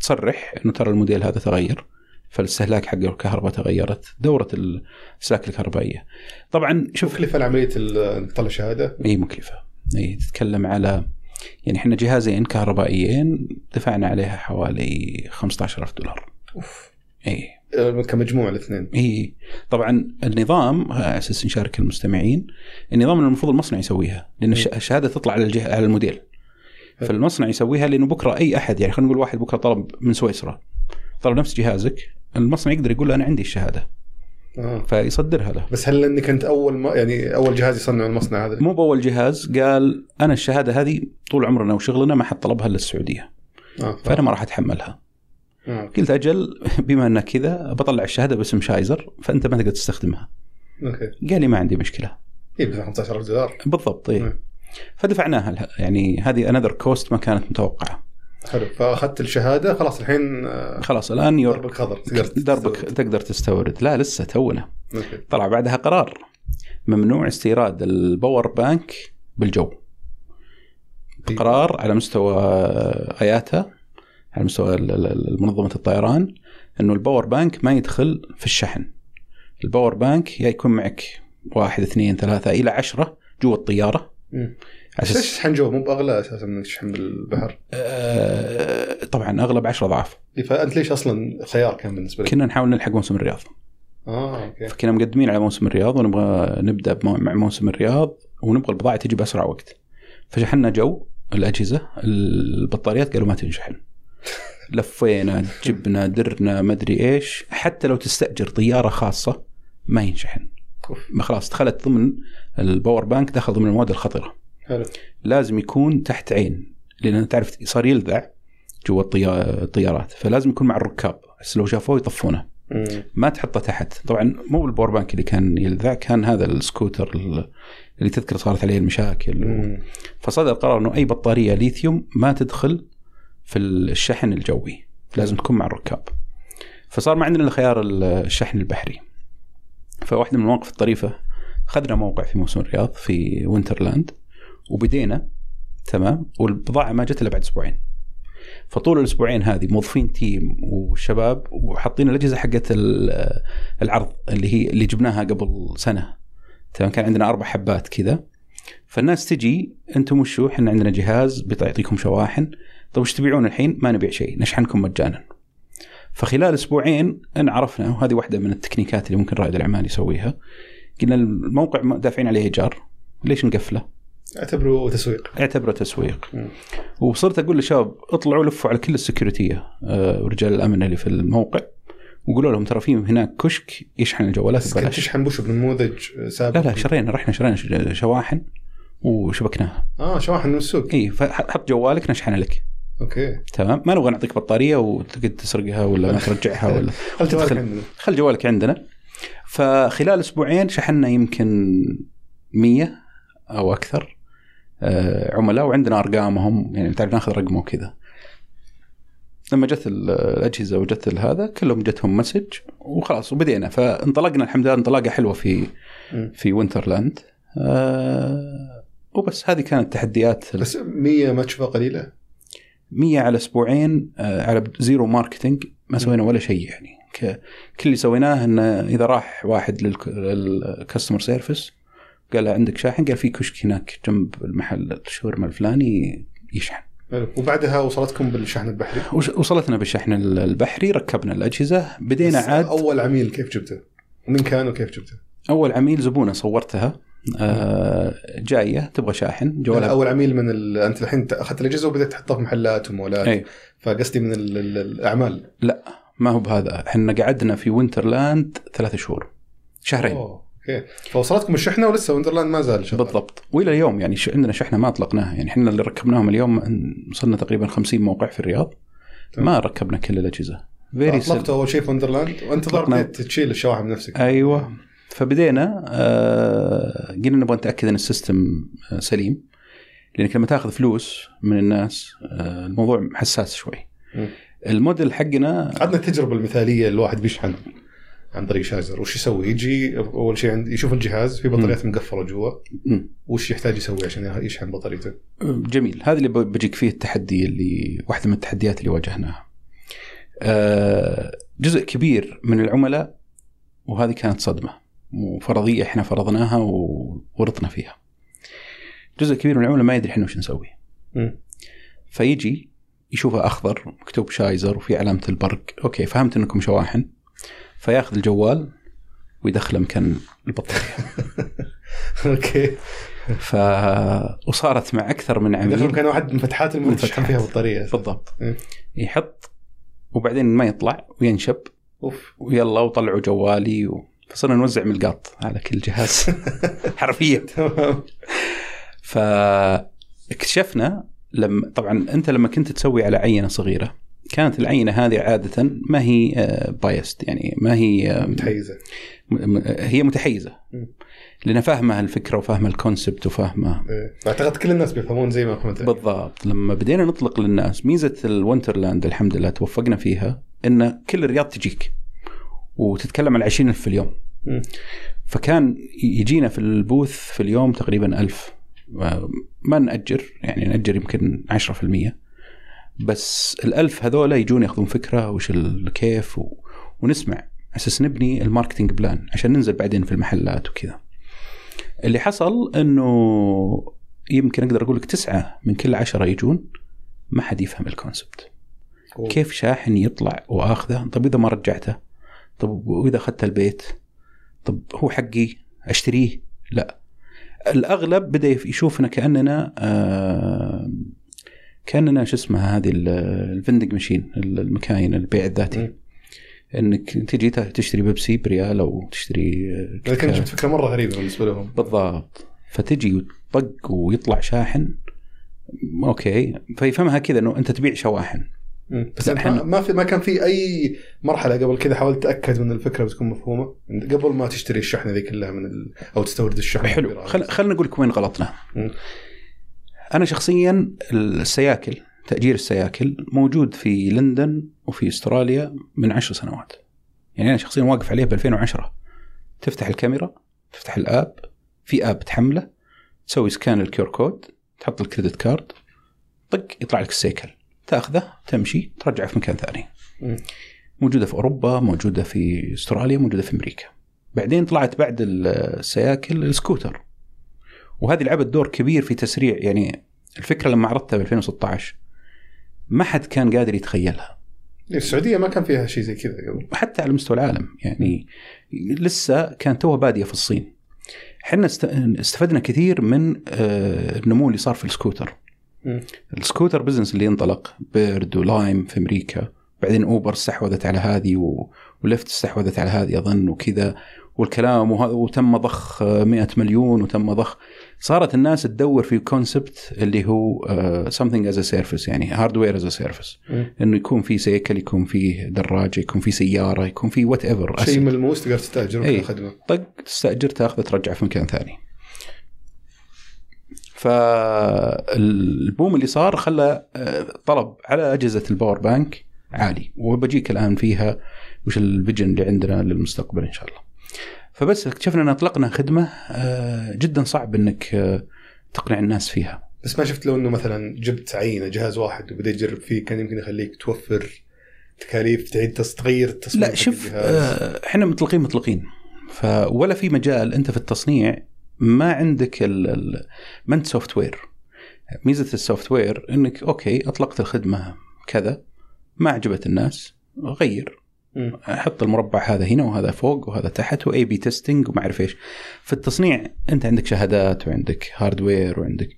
تصرح إنه ترى الموديل هذا تغير فالاستهلاك حق الكهرباء تغيرت دورة الاستهلاك الكهربائية. طبعا شوف مكلفة انك تطلع شهادة؟ إي مكلفة. إي تتكلم على يعني إحنا جهازين كهربائيين دفعنا عليها حوالي 15000 دولار. أوف. إي. كمجموع الاثنين. إي طبعا النظام على أساس نشارك المستمعين النظام المفروض المصنع يسويها لأن الش- الشهادة تطلع على الجهه على الموديل. فالمصنع يسويها لأنه بكرة أي أحد يعني خلينا نقول واحد بكرة طلب من سويسرا طلب نفس جهازك المصنع يقدر يقول له أنا عندي الشهادة. آه. فيصدرها له. بس هل إنك أنت أول ما يعني أول جهاز يصنع المصنع هذا؟ مو بأول جهاز قال أنا الشهادة هذه طول عمرنا وشغلنا ما حد طلبها إلا السعودية. آه. فأنا ما راح أتحملها. آه. قلت أجل بما انك كذا بطلع الشهادة باسم شايزر فأنت ما تقدر تستخدمها. أوكي. قال لي ما عندي مشكلة. اي ب 15000 دولار. بالضبط اي مم. فدفعناها يعني هذه another cost ما كانت متوقعة. حلو فأخذت الشهادة خلاص الحين آه، خلاص الآن يور دربك خضر تقدر دربك تستورد. تقدر تستورد. لا لسه تونا. okay. طلع بعدها قرار. ممنوع استيراد ال power bank بالجو. قرار على مستوى اياتا على مستوى منظمة الطيران إنه ال power bank ما يدخل في الشحن. ال power bank يا يكون معك واحد اثنين ثلاثة إلى عشرة جوا بس ليش تشحن جو مو بأغلى أساسا من تشحن بالبحر؟ آه طبعا أغلب عشرة أضعاف. إيه، فأنت ليش أصلا خيار كان بالنسبة لك؟ كنا نحاول نلحق موسم الرياض. آه okay. فكنا مقدمين على موسم الرياض ونبغى نبدأ مع موسم الرياض ونبغى البضاعة تجي بأسرع وقت. فشحنا جو الأجهزة البطاريات قالوا ما تنشحن. لفينا *laughs* جبنا درنا ما أدري إيش. حتى لو تستأجر طيارة خاصة ما ينشحن. ما خلاص دخلت ضمن ال power bank دخل ضمن المواد الخطرة. حلو. لازم يكون تحت عين لأن تعرف صار يلذع جوا الطيا- الطيارات. فلازم يكون مع الركاب. بس لو شافوه يطفونه. ما تحطه تحت. طبعا مو بال power bank اللي كان يلذع كان هذا السكوتر ال- اللي تذكر صارت عليه المشاكل. فصدر قرار إنه أي بطارية ليثيوم ما تدخل في الشحن الجوي. لازم تكون مع الركاب. فصار ما عندنا إلا خيار الشحن البحري. فواحدة من المواقف الطريفة اخذنا موقع في موسم الرياض في وينترلاند وبدينا تمام؟ والبضاعة ما جت إلا بعد أسبوعين. فطول الأسبوعين هذه موظفين team وشباب وحاطين الأجهزة حقت ال- العرض اللي هي اللي جبناها قبل سنة. تمام؟ كان عندنا أربع حبات كذا. فالناس تجي أنتم وشو؟ إحنا عندنا جهاز بيعطيكم شواحن. طيب وش تبيعون الحين؟ ما نبيع شيء نشحنكم مجانا. فخلال أسبوعين إن عرفنا وهذه واحدة من التكنيكات اللي ممكن رائد الأعمال يسويها قلنا الموقع دافعين عليه إيجار. ليش نقفله؟ اعتبره تسويق. اعتبره تسويق. مم. وصرت أقول للشباب اطلعوا لفوا على كل السكيورتية آه، ورجال الأمن اللي في الموقع وقولوا لهم ترى في هناك كشك يشحن الجوالات بس كنت ببلاش تشحن بوش بنموذج سابق. لا لا شرينا رحنا شرينا شواحن وشبكناها. آه شواحن من السوق. اي فحط جوالك نشحن لك. okay. تمام؟ ما نبغى نعطيك بطارية وتقعد تسرقها ولا ما ترجعها *laughs* ولا هل جوالك عندنا؟ خل جوالك عندنا. فخلال أسبوعين شحنا يمكن 100 أو أكثر آه، عملاء وعندنا أرقامهم يعني تعرف ناخذ رقمه وكذا. لما جت ال- الأجهزة وجت هذا كلهم جتهم message وخلاص وبدينا. فانطلقنا الحمد لله انطلاقة حلوة في. في وينترلاند آه وبس هذه كانت تحديات بس 100 ما تشوفها قليلة؟ 100 على أسبوعين آه، على zero marketing ما سوينا ولا شيء يعني كل اللي سويناه إنه إذا راح واحد لل customer service قال له عندك شاحن قال في كشك هناك جنب المحل الشاورما الفلاني يشحن. وبعدها وصلتكم بالشحن البحري وصلتنا بالشحن البحري ركبنا الأجهزة بدينا عاد أول عميل كيف جبته؟ ومين كان وكيف جبته؟ أول عميل زبونة صورتها جاية تبغى شاحن لا، جوالها أول عميل من ال... أنت الحين أخذت الأجهزة وبدأت تحطها في محلات ومولات. اي فقصدي من ال... ال... الأعمال. ما هو بهذا. إحنا قعدنا في وينترلاند ثلاث شهور. شهرين. أوه أوكي. فوصلتكم الشحنة ولسه وندرلاند ما زال شغال. بالضبط. وإلى اليوم يعني عندنا شحنة ما أطلقناها. يعني إحنا اللي ركبناهم اليوم وصلنا تقريبا 50 موقع في الرياض. تمام. ما ركبنا كل الأجهزة. فيري اطلقته أول شيء في وندرلاند وأنت ضرب أطلقنا- بديت تشيل الشواحن بنفسك. أيوه. فبدينا آه قلنا نبغى نتأكد إن ال system آه سليم لانك لما تاخذ فلوس من الناس آه الموضوع حساس شوي. الموديل حقنا عندنا التجربة المثالية الواحد بيشحن عن طريق charger وش يسوي؟ يجي أول شيء عند يشوف الجهاز في بطاريات مقفلة جوا. وش يحتاج يسوي عشان يشحن بطاريته؟ جميل هذا اللي بجيك فيه التحدي اللي واحدة من التحديات اللي واجهناها آه، جزء كبير من العملاء وهذه كانت صدمة وفرضية إحنا فرضناها وورطنا فيها. جزء كبير من العملاء ما يدري إحنا وش نسوي. مم. فيجي يشوفه أخضر مكتوب شايزر وفي علامة البرق. أوكي فهمت إنكم شواحن. فيأخذ الجوال ويدخله مكان البطارية. *laughs* أوكي. ف وصارت مع أكثر من دخل عميل كان واحد من فتحات فتحات. فيها بطارية. بالضبط. إيه. يحط وبعدين ما يطلع وينشب. أوف. ويلا وطلعوا جوالي و... فصرنا نوزع ملقاط على كل جهاز. *laughs* حرفيا. تمام. فاكتشفنا لما طبعا أنت لما كنت تسوي على عينة صغيرة كانت العينة هذه عادة ما هي biased يعني ما هي آه، متحيزة. هي متحيزة. لأن فاهمة الفكرة وفاهمة ال concept وفاهمة. إيه. أعتقد كل الناس بيفهمون زي ما فهمت بالضبط. لما بدينا نطلق للناس ميزة الونترلاند الحمد لله توفقنا فيها إن كل الرياض تجيك. وتتكلم عن 20000 في اليوم. فكان يجينا في ال booth في اليوم تقريبا ألف. ما نأجر يعني نأجر يمكن 10% بس الألف هذولا يجون ياخذون فكرة وش ال- كيف و... ونسمع أساس نبني ال marketing plan عشان ننزل بعدين في المحلات وكذا. اللي حصل إنه يمكن أقدر أقول لك تسعة من كل عشرة يجون ما حد يفهم ال concept. كيف شاحن يطلع وآخذه؟ طب إذا ما رجعته طب وإذا اخذته البيت؟ طب هو حقي أشتريه؟ لا. الأغلب بدأ يشوفنا كأننا آه كأننا شو اسمها هذه ال- الفندق ماشين المكاين البيع الذاتي. إنك تجي تشتري بيبسي بريال أو تشتري آه، لك كيكة. جبت فكرة مرة غريبة بالنسبة لهم. بالضبط. فتجي وتطق ويطلع شاحن. أوكي. فيفهمها كذا إنه أنت تبيع شواحن. بس إحنا- ما في ما كان في أي مرحلة قبل كذا حاولت تاكد من الفكرة بتكون مفهومة؟ قبل ما تشتري الشحنة ذي كلها من ال... أو تستورد الشحنة حلو. خل... خلينا نقول لك وين غلطنا. مم. أنا شخصيا السياكل تأجير السياكل موجود في لندن وفي أستراليا من عشر سنوات. يعني أنا شخصيا واقف عليه ب 2010 تفتح الكاميرا تفتح ال app في app تحمله تسوي scan ال QR code تحط ال credit card طق يطلع لك السيكل تاخذه تمشي ترجعه في مكان ثاني. موجودة في أوروبا موجودة في أستراليا موجودة في أمريكا. بعدين طلعت بعد السياكل السكوتر. وهذه لعبت دور كبير في تسريع يعني الفكرة لما عرضتها ب 2016 ما حد كان قادر يتخيلها. السعودية ما كان فيها شيء زي كذا قبل. حتى على مستوى العالم يعني لسه كانت توها بادية في الصين. إحنا است- استفدنا كثير من آه، النمو اللي صار في ال scooter. ال scooter business اللي انطلق بيرد ولايم في أمريكا بعدين أوبر استحوذت على هذه و... ولفت استحوذت على هذه أظن وكذا والكلام وهذا وتم ضخ 100 مليون وتم ضخ. صارت الناس تدور في concept اللي هو something as service يعني hardware as service إنه يكون في سيكل يكون في دراجة يكون في سيارة يكون في whatever شيء ملموس تقدر تستاجر أي. خدمه طق تستأجر تاخذه ترجعه في مكان ثاني. فال boom اللي صار خلى آه، طلب على أجهزة ال power bank عالي وبجيك الآن فيها وش ال vision اللي عندنا للمستقبل إن شاء الله. فبس اكتشفنا أن أطلقنا خدمة آه، جدا صعب إنك آه، تقنع الناس فيها. بس ما شفت لو إنه مثلا جبت عينة جهاز واحد وبديت تجرب فيه كان يمكن يخليك توفر تكاليف تعيد تغير التصميم لا شوف إحنا مطلقين مطلقين ف ولا في مجال أنت في التصنيع ما عندك ال... ال... ما انت software ميزة ال software إنك أوكي أطلقت الخدمة كذا ما عجبت الناس غير. مم. حط المربع هذا هنا وهذا فوق وهذا تحت و A/B testing وما أعرف إيش. في التصنيع أنت عندك شهادات وعندك hardware وعندك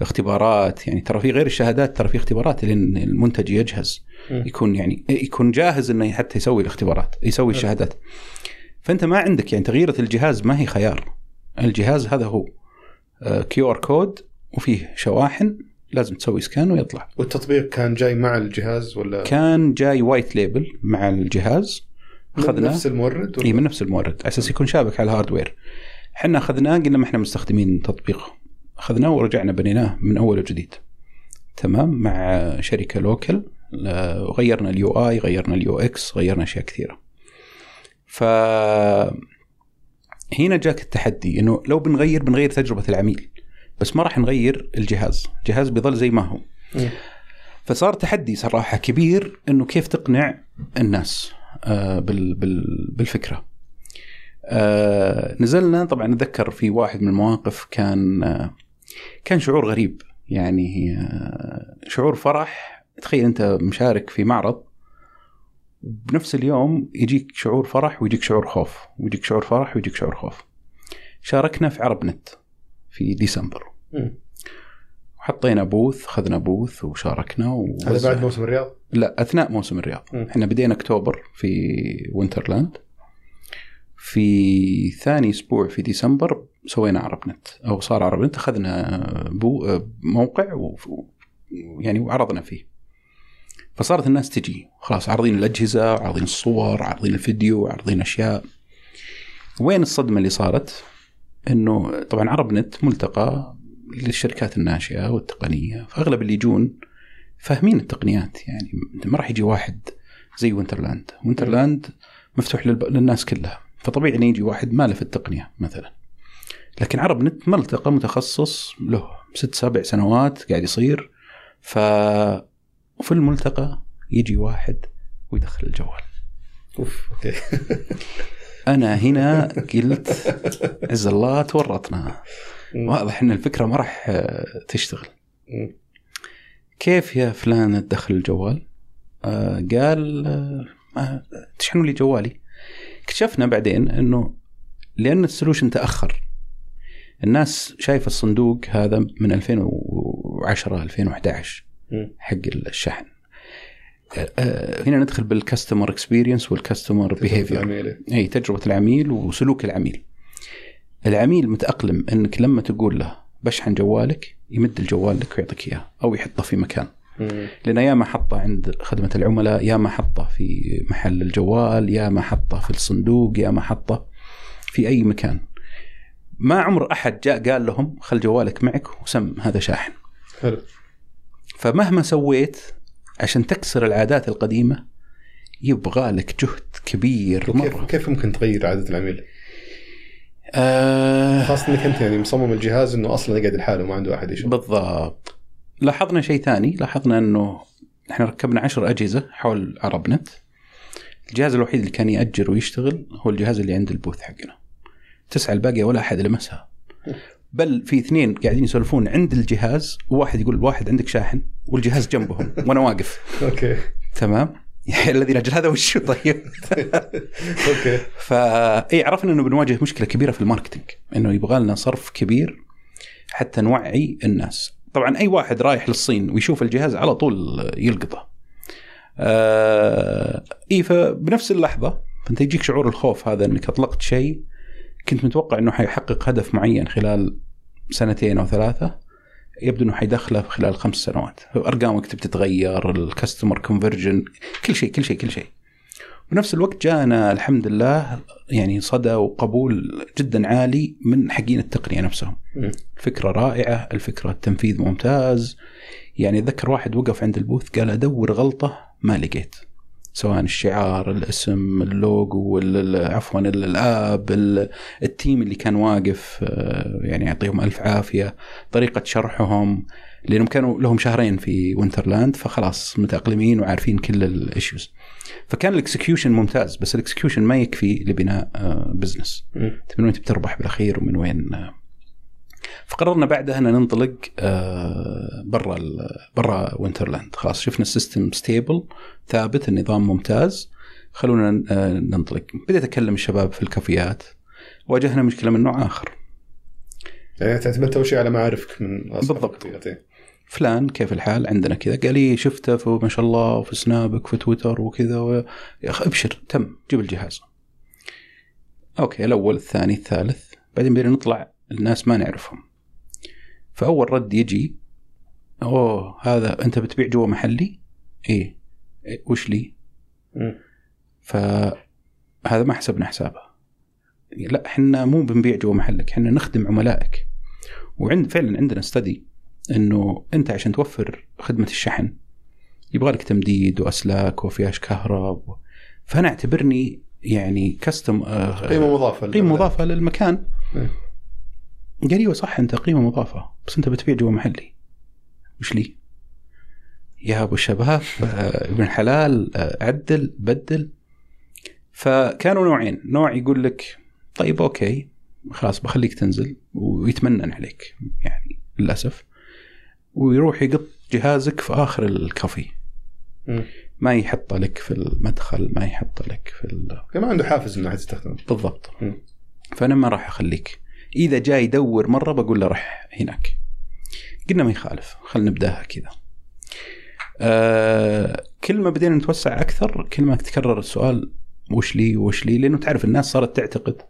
اختبارات يعني ترى في غير الشهادات ترى في اختبارات لين المنتج يجهز. يكون يعني يكون جاهز إنه حتى يسوي الاختبارات يسوي الشهادات. فأنت ما عندك يعني تغيير الجهاز ما هي خيار. الجهاز هذا هو QR code وفيه شواحن لازم تسوي scan ويطلع. والتطبيق كان جاي مع الجهاز ولا؟ كان جاي white label مع الجهاز. من أخذناه. نفس المورد؟ إي من نفس المورد. على أساس يكون شابك على ال hardware إحنا أخذناه قلنا ما إحنا مستخدمين تطبيقه. أخذناه ورجعنا بنيناه من أول وجديد. تمام؟ مع شركة local لا- غيرنا ال UI غيرنا ال UX غيرنا أشياء كثيرة. ف هنا جاك التحدي إنه لو بنغير بنغير تجربة العميل بس ما راح نغير الجهاز الجهاز بيظل زي ما هو مم. فصار تحدي صراحة كبير إنه كيف تقنع الناس آه، بال بال بالفكرة. آه، نزلنا طبعا اتذكر في واحد من المواقف كان آه، كان شعور غريب يعني شعور فرح تخيل أنت مشارك في معرض بنفس اليوم يجيك شعور فرح ويجيك شعور خوف ويجيك شعور فرح ويجيك شعور خوف. شاركنا في عرب نت في ديسمبر مم. حطينا بوث خذنا بوث وشاركنا هذا. بعد موسم الرياض لا أثناء موسم الرياض. إحنا بدينا أكتوبر في وينترلاند في ثاني أسبوع في ديسمبر سوينا عرب نت أو صار عرب نت أخذنا بو- موقع و يعني وعرضنا فيه فصارت الناس تجي. خلاص عارضين الأجهزة عارضين الصور عارضين الفيديو عارضين أشياء. وين الصدمة اللي صارت؟ إنه طبعا عرب نت ملتقى للشركات الناشئة والتقنية. فأغلب اللي يجون فاهمين التقنيات. يعني ما راح يجي واحد زي وينترلاند. وينترلاند مفتوح. للناس كلها. فطبيعي انه يجي واحد ما له في التقنية مثلا. لكن عرب نت ملتقى متخصص له ست سبع سنوات قاعد يصير. ف وفي الملتقى يجي واحد ويدخل الجوال off أوكي أنا هنا قلت عز الله تورطنا. واضح إن الفكرة ما راح آه، تشتغل. كيف يا فلان تدخل الجوال؟ آه قال آه تشحنوا لي جوالي. اكتشفنا بعدين إنه لأن ال solution تأخر الناس شايفه الصندوق هذا من 2010 2011 مم. حق الشحن. آه، آه، هنا ندخل بال customer experience وال customer behavior. أي تجربة العميل وسلوك العميل. العميل متأقلم أنك لما تقول له بشحن جوالك يمد الجوال لك ويعطيك إياه أو يحطه في مكان. لأن يا ما حطه عند خدمة العملاء يا ما حطه في محل الجوال يا ما حطه في الصندوق يا ما حطه في أي مكان. ما عمر أحد جاء قال لهم خل جوالك معك وسم هذا شاحن. حلو فمهما سويت عشان تكسر العادات القديمة يبغى لك جهد كبير كيف مرة. كيف ممكن تغير عادة العميل؟ آه خاصة إنك أنت يعني مصمم الجهاز إنه أصلا يقعد لحاله ما عنده أحد يشوف. بالضبط. لاحظنا شيء ثاني. لاحظنا إنه إحنا ركبنا عشر أجهزة حول عرب نت. الجهاز الوحيد اللي كان يأجر ويشتغل هو الجهاز اللي عند ال booth حقنا. تسعة الباقيه ولا أحد لمسها. بل في اثنين قاعدين يسولفون عند الجهاز وواحد يقول واحد عندك شاحن والجهاز جنبهم *laughs* وأنا واقف. okay. تمام؟ يا الذي لاجل هذا وش طيب؟ *laughs* okay. ف عرفنا إنه بنواجه مشكلة كبيرة في ال marketing إنه يبغى لنا صرف كبير حتى نوعي الناس. طبعا أي واحد رايح للصين ويشوف الجهاز على طول يلقطه. آه إي فبنفس اللحظة فأنت يجيك شعور الخوف هذا إنك أطلقت شيء كنت متوقع إنه حيحقق هدف معين خلال سنتين أو ثلاثة يبدو إنه حيدخله خلال خمس سنوات ارقامك تبي تتغير الكاستمر كونفرجن كل شيء كل شيء كل شيء بنفس الوقت جانا الحمد لله يعني صدى وقبول جدا عالي من حقين التقنية نفسهم. الفكرة رائعة، الفكرة التنفيذ ممتاز. يعني أتذكر واحد وقف عند ال booth قال أدور غلطة ما لقيت. سواء الشعار، الاسم، اللوجو، عفوا ال app، ال team اللي كان واقف آه، يعني يعطيهم ألف عافية، طريقة شرحهم لأنهم كانوا لهم شهرين في وينترلاند فخلاص متأقلمين وعارفين كل ال issues. فكان ال execution ممتاز بس ال execution ما يكفي لبناء business من وين تربح بالأخير ومن وين آه. فقررنا بعدها أن ننطلق آه، برا برا وينترلاند خلاص شفنا ال system stable ثابت النظام ممتاز. خلونا آه، ننطلق. بديت أكلم الشباب في الكافيات. واجهنا مشكلة من نوع آخر. يعني اعتمدت أول شيء على معارفك من بالضبط. فلان كيف الحال؟ عندنا كذا. قال لي شفته في ما شاء الله في سنابك في تويتر وكذا و... يا أخي أبشر. تم. جيب الجهاز. أوكي الأول الثاني الثالث. بعدين بدنا نطلع الناس ما نعرفهم. فأول رد يجي أوه هذا أنت بتبيع جوا محلي؟ إيه, إيه وش لي؟ فهذا ما حسبنا حسابه. لا إحنا مو بنبيع جوا محلك إحنا نخدم عملائك. وعند فعلا عندنا استدي إنه أنت عشان توفر خدمة الشحن يبغى لك تمديد وأسلاك وفياش كهرب فأنا أعتبرني يعني كاستم آه، قيمة مضافة قيمة مضافة للمكان. إيه. قال أيوه صح أنت قيمة مضافة بس أنت بتبيع جوا محلي. وش لي؟ يا أبو الشباب آه، ابن الحلال آه، عدل بدل. فكانوا نوعين نوع يقول لك طيب أوكي خلاص بخليك تنزل ويتمنن عليك. يعني للأسف. ويروح يقط جهازك في آخر الكافي ما يحطه لك في المدخل ما يحطه لك في ال... ما عنده حافز إنه تستخدمه بالضبط. م. فأنا ما راح أخليك. إذا جاي يدور مرة بقول له روح هناك. قلنا ما يخالف خلينا نبدأها كذا. آه كل ما بدينا نتوسع أكثر كل ما تكرر السؤال وش لي وش لي لأنه تعرف الناس صارت تعتقد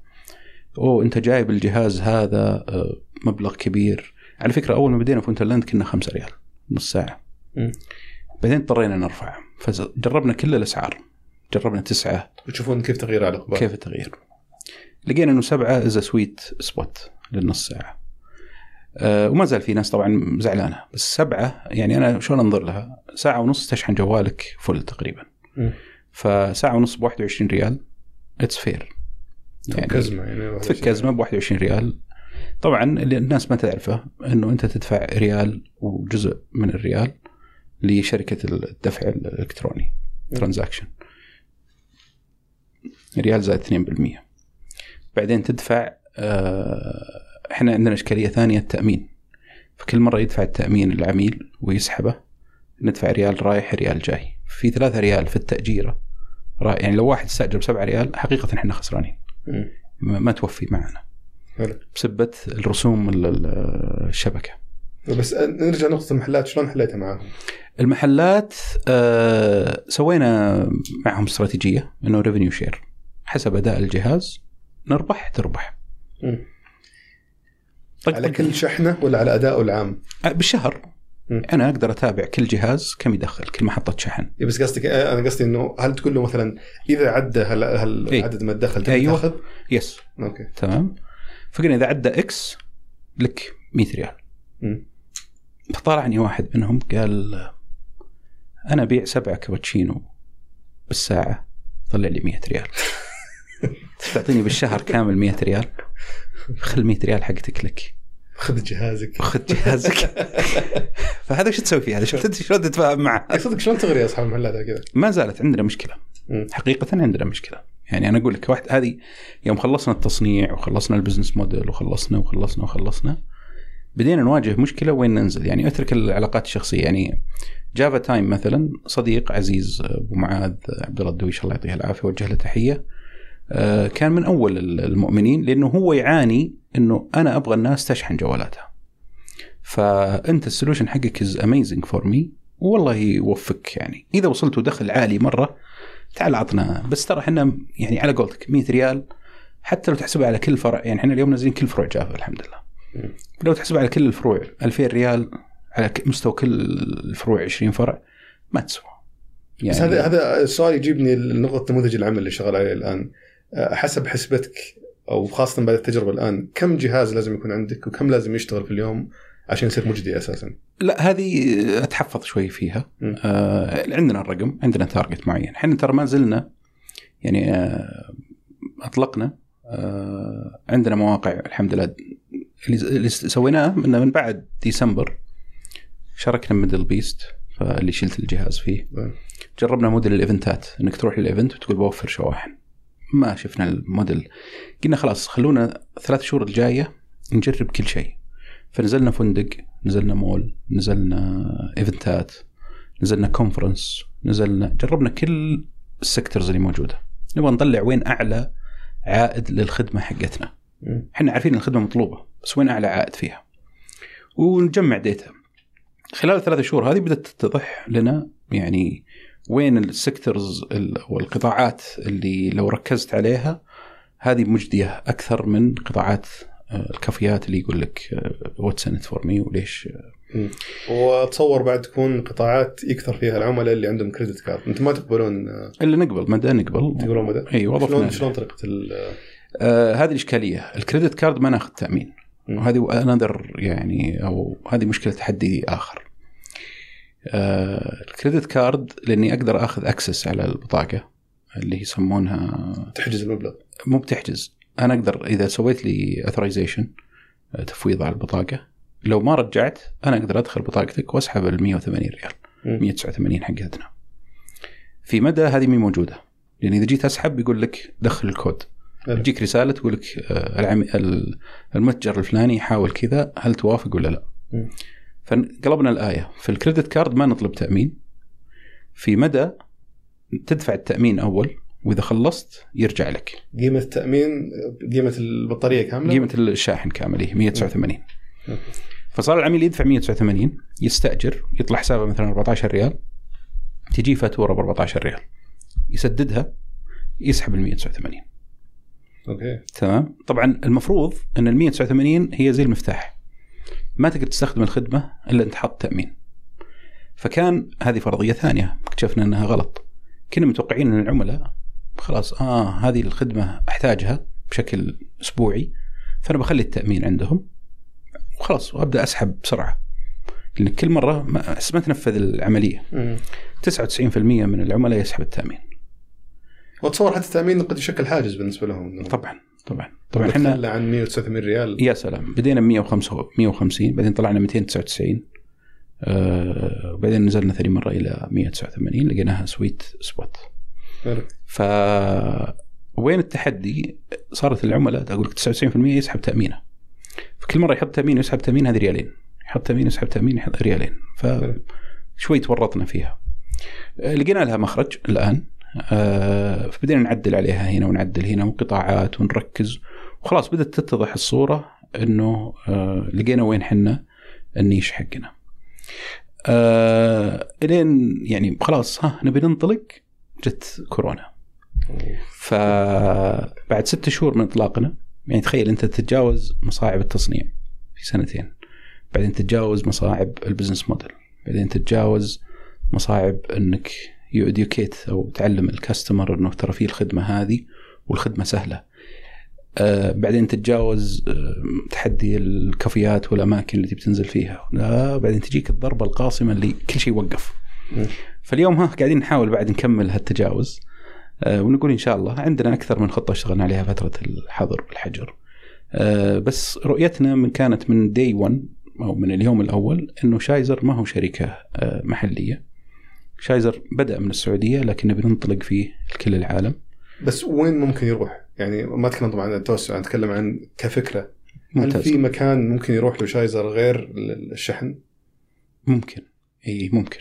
أوه أنت جايب الجهاز هذا آه مبلغ كبير. على فكرة أول ما بدينا في ونترلاند كنا 5 ريال نص ساعة. م. بعدين اضطرينا نرفع. فجربنا كل الأسعار جربنا تسعة. وتشوفون كيف تغيير على الاقبال كيف التغيير؟ لقينا إنه سبعة is sweet spot للنص ساعة. أه وما زال في ناس طبعا زعلانة بس سبعة يعني أنا شلون أنظر لها؟ ساعة ونص تشحن جوالك full تقريبا. م. فساعة ونص ب 21 ريال it's fair يعني كزمة يعني تفك ازمه ب 21 ريال. طبعا اللي الناس ما تعرفه إنه أنت تدفع ريال وجزء من الريال لشركة الدفع الإلكتروني transaction ريال زائد 2% بعدين تدفع آه، إحنا عندنا إشكالية ثانية التأمين. فكل مرة يدفع التأمين العميل ويسحبه ندفع ريال رايح ريال جاي. في ثلاثة ريال في التأجيرة يعني لو واحد استأجر بسبعة ريال حقيقة إحنا خسرانين. ما توفي معنا. بسبة الرسوم الشبكة. بس نرجع نقطة المحلات شلون حليتها معهم؟ المحلات آه سوينا معهم استراتيجية إنه revenue share حسب أداء الجهاز. نربح تربح. طيب على كل شحنة ولا على ادائه العام؟ آه، بالشهر م. أنا أقدر أتابع كل جهاز كم يدخل كل محطة شحن. بس قصدك آه، أنا قصدي إنه هل تقول له مثلا إذا عدى هل, هل إيه؟ عدد ما تدخل أيوة. تاخذ؟ yes okay تمام فقلنا إذا عدى X لك 100 ريال فطلعني واحد منهم قال أنا أبيع سبعة كابتشينو بالساعة طلع لي 100 ريال *laughs* تعطيني بالشهر كامل 100 ريال؟ خل 100 ريال حقتك لك. خذ جهازك. خذ جهازك. *laughs* فهذا شو تسوي فيه؟ هذا شفت شلون تتفاهم معه؟ صدق شلون تغري أصحاب المحلات كذا؟ ما زالت عندنا مشكلة. حقيقة عندنا مشكلة. يعني أنا أقول لك واحد هذه يوم خلصنا التصنيع وخلصنا ال business model وخلصنا وخلصنا وخلصنا بدينا نواجه مشكلة وين ننزل. يعني أترك العلاقات الشخصية. يعني Java Time مثلا صديق عزيز أبو معاذ عبد الله الدويش الله يعطيه العافية وجه له تحية. كان من أول المؤمنين لأنه هو يعاني إنه أنا أبغى الناس تشحن جوالاتها. فأنت ال solution حقك is amazing for me والله يوفقك يعني. إذا وصلتوا دخل عالي مرة تعال عطنا. بس ترى إحنا يعني على قولتك 100 ريال حتى لو تحسبها على كل فرع يعني إحنا اليوم نازلين كل فروع جافا الحمد لله. لو تحسبها على كل الفروع 2000 ريال على مستوى كل الفروع 20 فرع ما تسوى. يعني بس هذا هذا السؤال يجيبني لنقطة نموذج العمل اللي شغال عليه الآن. حسب حسبتك أو خاصة بعد التجربة الآن كم جهاز لازم يكون عندك وكم لازم يشتغل في اليوم عشان يصير مجدي أساسا؟ لا هذه أتحفظ شوي فيها. آه عندنا الرقم عندنا target معين. إحنا ترى ما زلنا يعني آه أطلقنا آه عندنا مواقع الحمد لله اللي اللي سويناه من من بعد ديسمبر. شاركنا ميدل بيست فاللي شلت الجهاز فيه. جربنا model ال events إنك تروح لل event وتقول بوفر شواحن. ما شفنا الموديل. قلنا خلاص خلونا ثلاث شهور الجاية نجرب كل شيء. فنزلنا فندق نزلنا مول نزلنا events نزلنا conference نزلنا جربنا كل ال sectors اللي موجودة. نبغى نطلع وين أعلى عائد للخدمة حقتنا. إحنا عارفين الخدمة مطلوبة بس وين أعلى عائد فيها؟ ونجمع data خلال الثلاث شهور هذه بدأت تتضح لنا يعني وين ال sectors والقطاعات اللي لو ركزت عليها هذه مجدية أكثر من قطاعات آه، الكافيات اللي يقول لك what's in for me وليش وأتصور بعد تكون قطاعات يكثر فيها العملاء اللي عندهم credit card أنتم ما تقبلون إلا نقبل مدى نقبل. تقولون مدى إي شلون وظفنا شلون طريقة ال آه هذه الإشكالية. ال credit card ما ناخذ تأمين. وهذه another يعني أو هذه مشكلة تحدي آخر. آه ال credit card لأني أقدر أخذ access على البطاقة اللي يسمونها تحجز المبلغ مو بتحجز أنا أقدر إذا سويت لي authorization تفويض على البطاقة لو ما رجعت أنا أقدر أدخل بطاقتك وأسحب ال 180 ريال مم. 189 حقتنا في مدى هذه مي موجودة لأن إذا جيت أسحب يقول لك دخل الكود. تجيك رسالة تقول لك آه، المتجر الفلاني يحاول كذا هل توافق ولا لا؟ مم. فقلبنا الآية. في ال credit card ما نطلب تأمين. في مدى تدفع التأمين أول وإذا خلصت يرجع لك. قيمة التأمين قيمة البطارية كاملة؟ قيمة الشاحن كامل هي 189 okay. فصار العميل يدفع 189 يستأجر يطلع حسابه مثلا 14 ريال تجي فاتورة ب 14 ريال. يسددها يسحب ال 189 okay. تمام؟ طبعا المفروض إن ال 189 هي زي المفتاح. ما تقدر تستخدم الخدمة إلا أنت حاط تأمين. فكان هذه فرضية ثانية اكتشفنا أنها غلط. كنا متوقعين أن العملاء خلاص آه هذه الخدمة أحتاجها بشكل أسبوعي فأنا بخلي التأمين عندهم وخلاص وأبدأ أسحب بسرعة. لأن كل مرة ما, ما تنفذ العملية. مم. 99% من العملاء يسحب التأمين. واتصور حتى التأمين قد يشكل حاجز بالنسبة لهم. طبعا طبعا. طبعا إحنا إحنا عن 189 ريال. يا سلام. بدينا ب 105 150 بعدين طلعنا 299 آه بعدين نزلنا ثاني مرة إلى 189 لقيناها sweet spot. ف وين التحدي؟ صارت العملاء أقول لك 99% يسحب تأمينه. فكل مرة يحط تأمين ويسحب تأمين هذه ريالين. يحط تأمين يسحب تأمين يحط ريالين. فشوي تورطنا فيها. آه، لقينا لها مخرج الآن. آه، فبدينا نعدل عليها هنا ونعدل هنا وقطاعات ونركز. وخلاص بدأت تتضح الصورة إنه آه، لقينا وين حنا ال niche حقنا. آه، إلين يعني خلاص ها نبي ننطلق جت كورونا. فبعد ستة شهور من إطلاقنا يعني تخيل أنت تتجاوز مصاعب التصنيع في سنتين بعدين تتجاوز مصاعب ال business model بعدين تتجاوز مصاعب إنك يوديوكيت أو تعلم الكاستمر إنه ترى في الخدمة هذه والخدمة سهلة بعدين تتجاوز آه تحدي الكافيات والأماكن اللي تبي تنزل فيها. لا بعدين تجيك الضربة القاصمه اللي كل شيء وقف. فاليوم ها قاعدين نحاول بعد نكمل هالتجاوز آه ونقول إن شاء الله عندنا أكثر من خطة اشتغلنا عليها فترة الحظر والحجر. آه بس رؤيتنا من كانت من دي 1 أو من اليوم الأول إنه شايزر ما هو شركة آه محلية. شايزر بدأ من السعودية لكن نبي ننطلق فيه لكل العالم. بس وين ممكن يروح؟ يعني ما أتكلم طبعا عن التوسع أتكلم عن كفكرة هل ممتاز في مكان ممكن يروح له شايزر غير الشحن؟ ممكن إي ممكن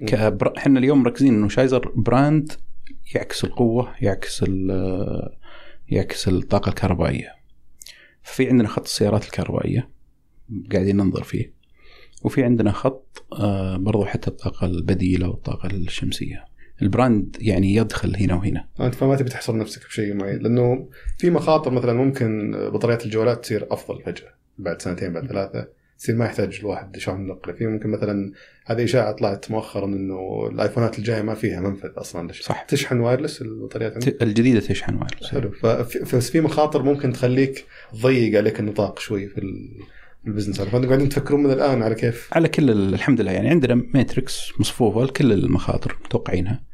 مم. كبر... إحنا اليوم مركزين إنه شايزر brand يعكس القوة يعكس. يعكس الطاقة الكهربائية في عندنا خط السيارات الكهربائية قاعدين ننظر فيه وفي عندنا خط آه، برضو حتى الطاقة البديلة والطاقة الشمسية ال brand يعني يدخل هنا وهنا. أنت فما تبي تحصر نفسك بشيء معين لأنه في مخاطر مثلا ممكن بطاريات الجوالات تصير أفضل فجأة بعد سنتين بعد ثلاثة تصير ما يحتاج الواحد شحن نقلة. في ممكن مثلا هذه إشاعة طلعت مؤخرا إنه الآيفونات الجاية ما فيها منفذ أصلا. صح. تشحن wireless البطاريات عندك؟ الجديدة تشحن wireless. حلو. ففي بس في مخاطر ممكن تخليك تضيق عليك النطاق شوي في ال business. هذا فأنتم قاعدين تفكرون من الآن على كيف؟ على كل الحمد لله يعني عندنا matrix مصفوفة لكل المخاطر متوقعينها.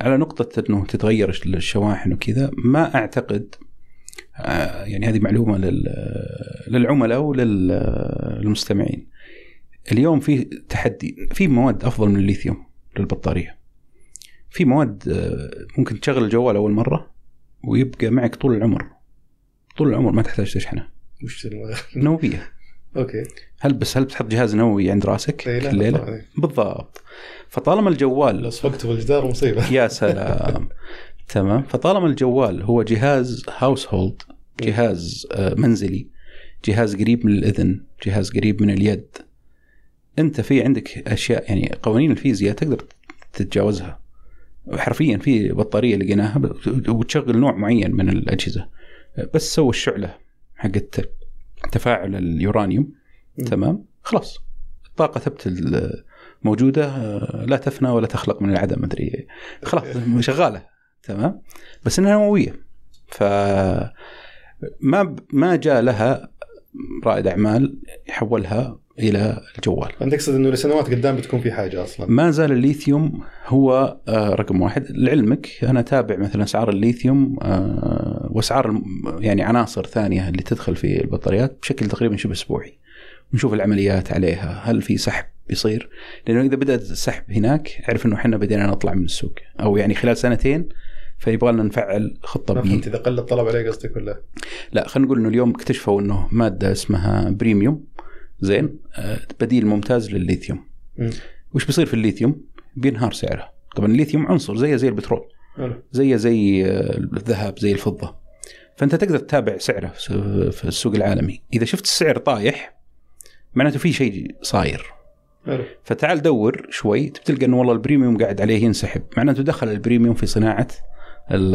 على نقطة إنه تتغير الشواحن وكذا ما أعتقد آه، يعني هذه معلومة للعملاء وللمستمعين اليوم في تحدي في مواد أفضل من الليثيوم للبطارية. في مواد آه، ممكن تشغل الجوال أول مرة ويبقى معك طول العمر. طول العمر ما تحتاج تشحنه وش نووية okay. هل بس هل بتحط جهاز نووي عند راسك إيه، كل ليلة؟ طبعاً، إيه. بالضبط. فطالما الجوال لو صفقته بالجدار مصيبة. يا سلام. *laughs* تمام. فطالما الجوال هو جهاز household جهاز آه، منزلي جهاز قريب من الإذن جهاز قريب من اليد أنت في عندك أشياء يعني قوانين الفيزياء تقدر تتجاوزها. حرفيا في بطارية لقيناها وتشغل نوع معين من الأجهزة. بس سوى الشعلة حقت تفاعل اليورانيوم مم. تمام؟ خلاص. الطاقه ثبت موجودة آه، لا تفنى ولا تخلق من العدم مدري خلاص شغالة تمام؟ بس إنها نووية. ف ما ما جاء لها رائد أعمال يحولها إلى الجوال. انت تقصد إنه لسنوات قدام بتكون في حاجة أصلا. ما زال الليثيوم هو آه، رقم واحد. لعلمك أنا أتابع مثلا أسعار الليثيوم آه، وأسعار يعني عناصر ثانية اللي تدخل في البطاريات بشكل تقريبا شبه أسبوعي. نشوف العمليات عليها هل في سحب بيصير لأنه إذا بدأت السحب هناك أعرف إنه إحنا بدينا نطلع من السوق. أو يعني خلال سنتين فيبغى لنا نفعل خطة ما فهمت إذا قل الطلب عليه قصدك ولا؟ لا خلينا نقول إنه اليوم اكتشفوا إنه مادة اسمها بريميوم. زين آه، بديل ممتاز للليثيوم. مم. وش بيصير في الليثيوم؟ بينهار سعره. طبعا الليثيوم عنصر زيه زي البترول. زيه زي آه، الذهب زي الفضة. فأنت تقدر تتابع سعره في السوق العالمي. إذا شفت السعر طايح معناته في شيء صاير. فتعال دور شوي. بتلقى إنه والله البريميوم قاعد عليه ينسحب. معناته دخل البريميوم في صناعة ال-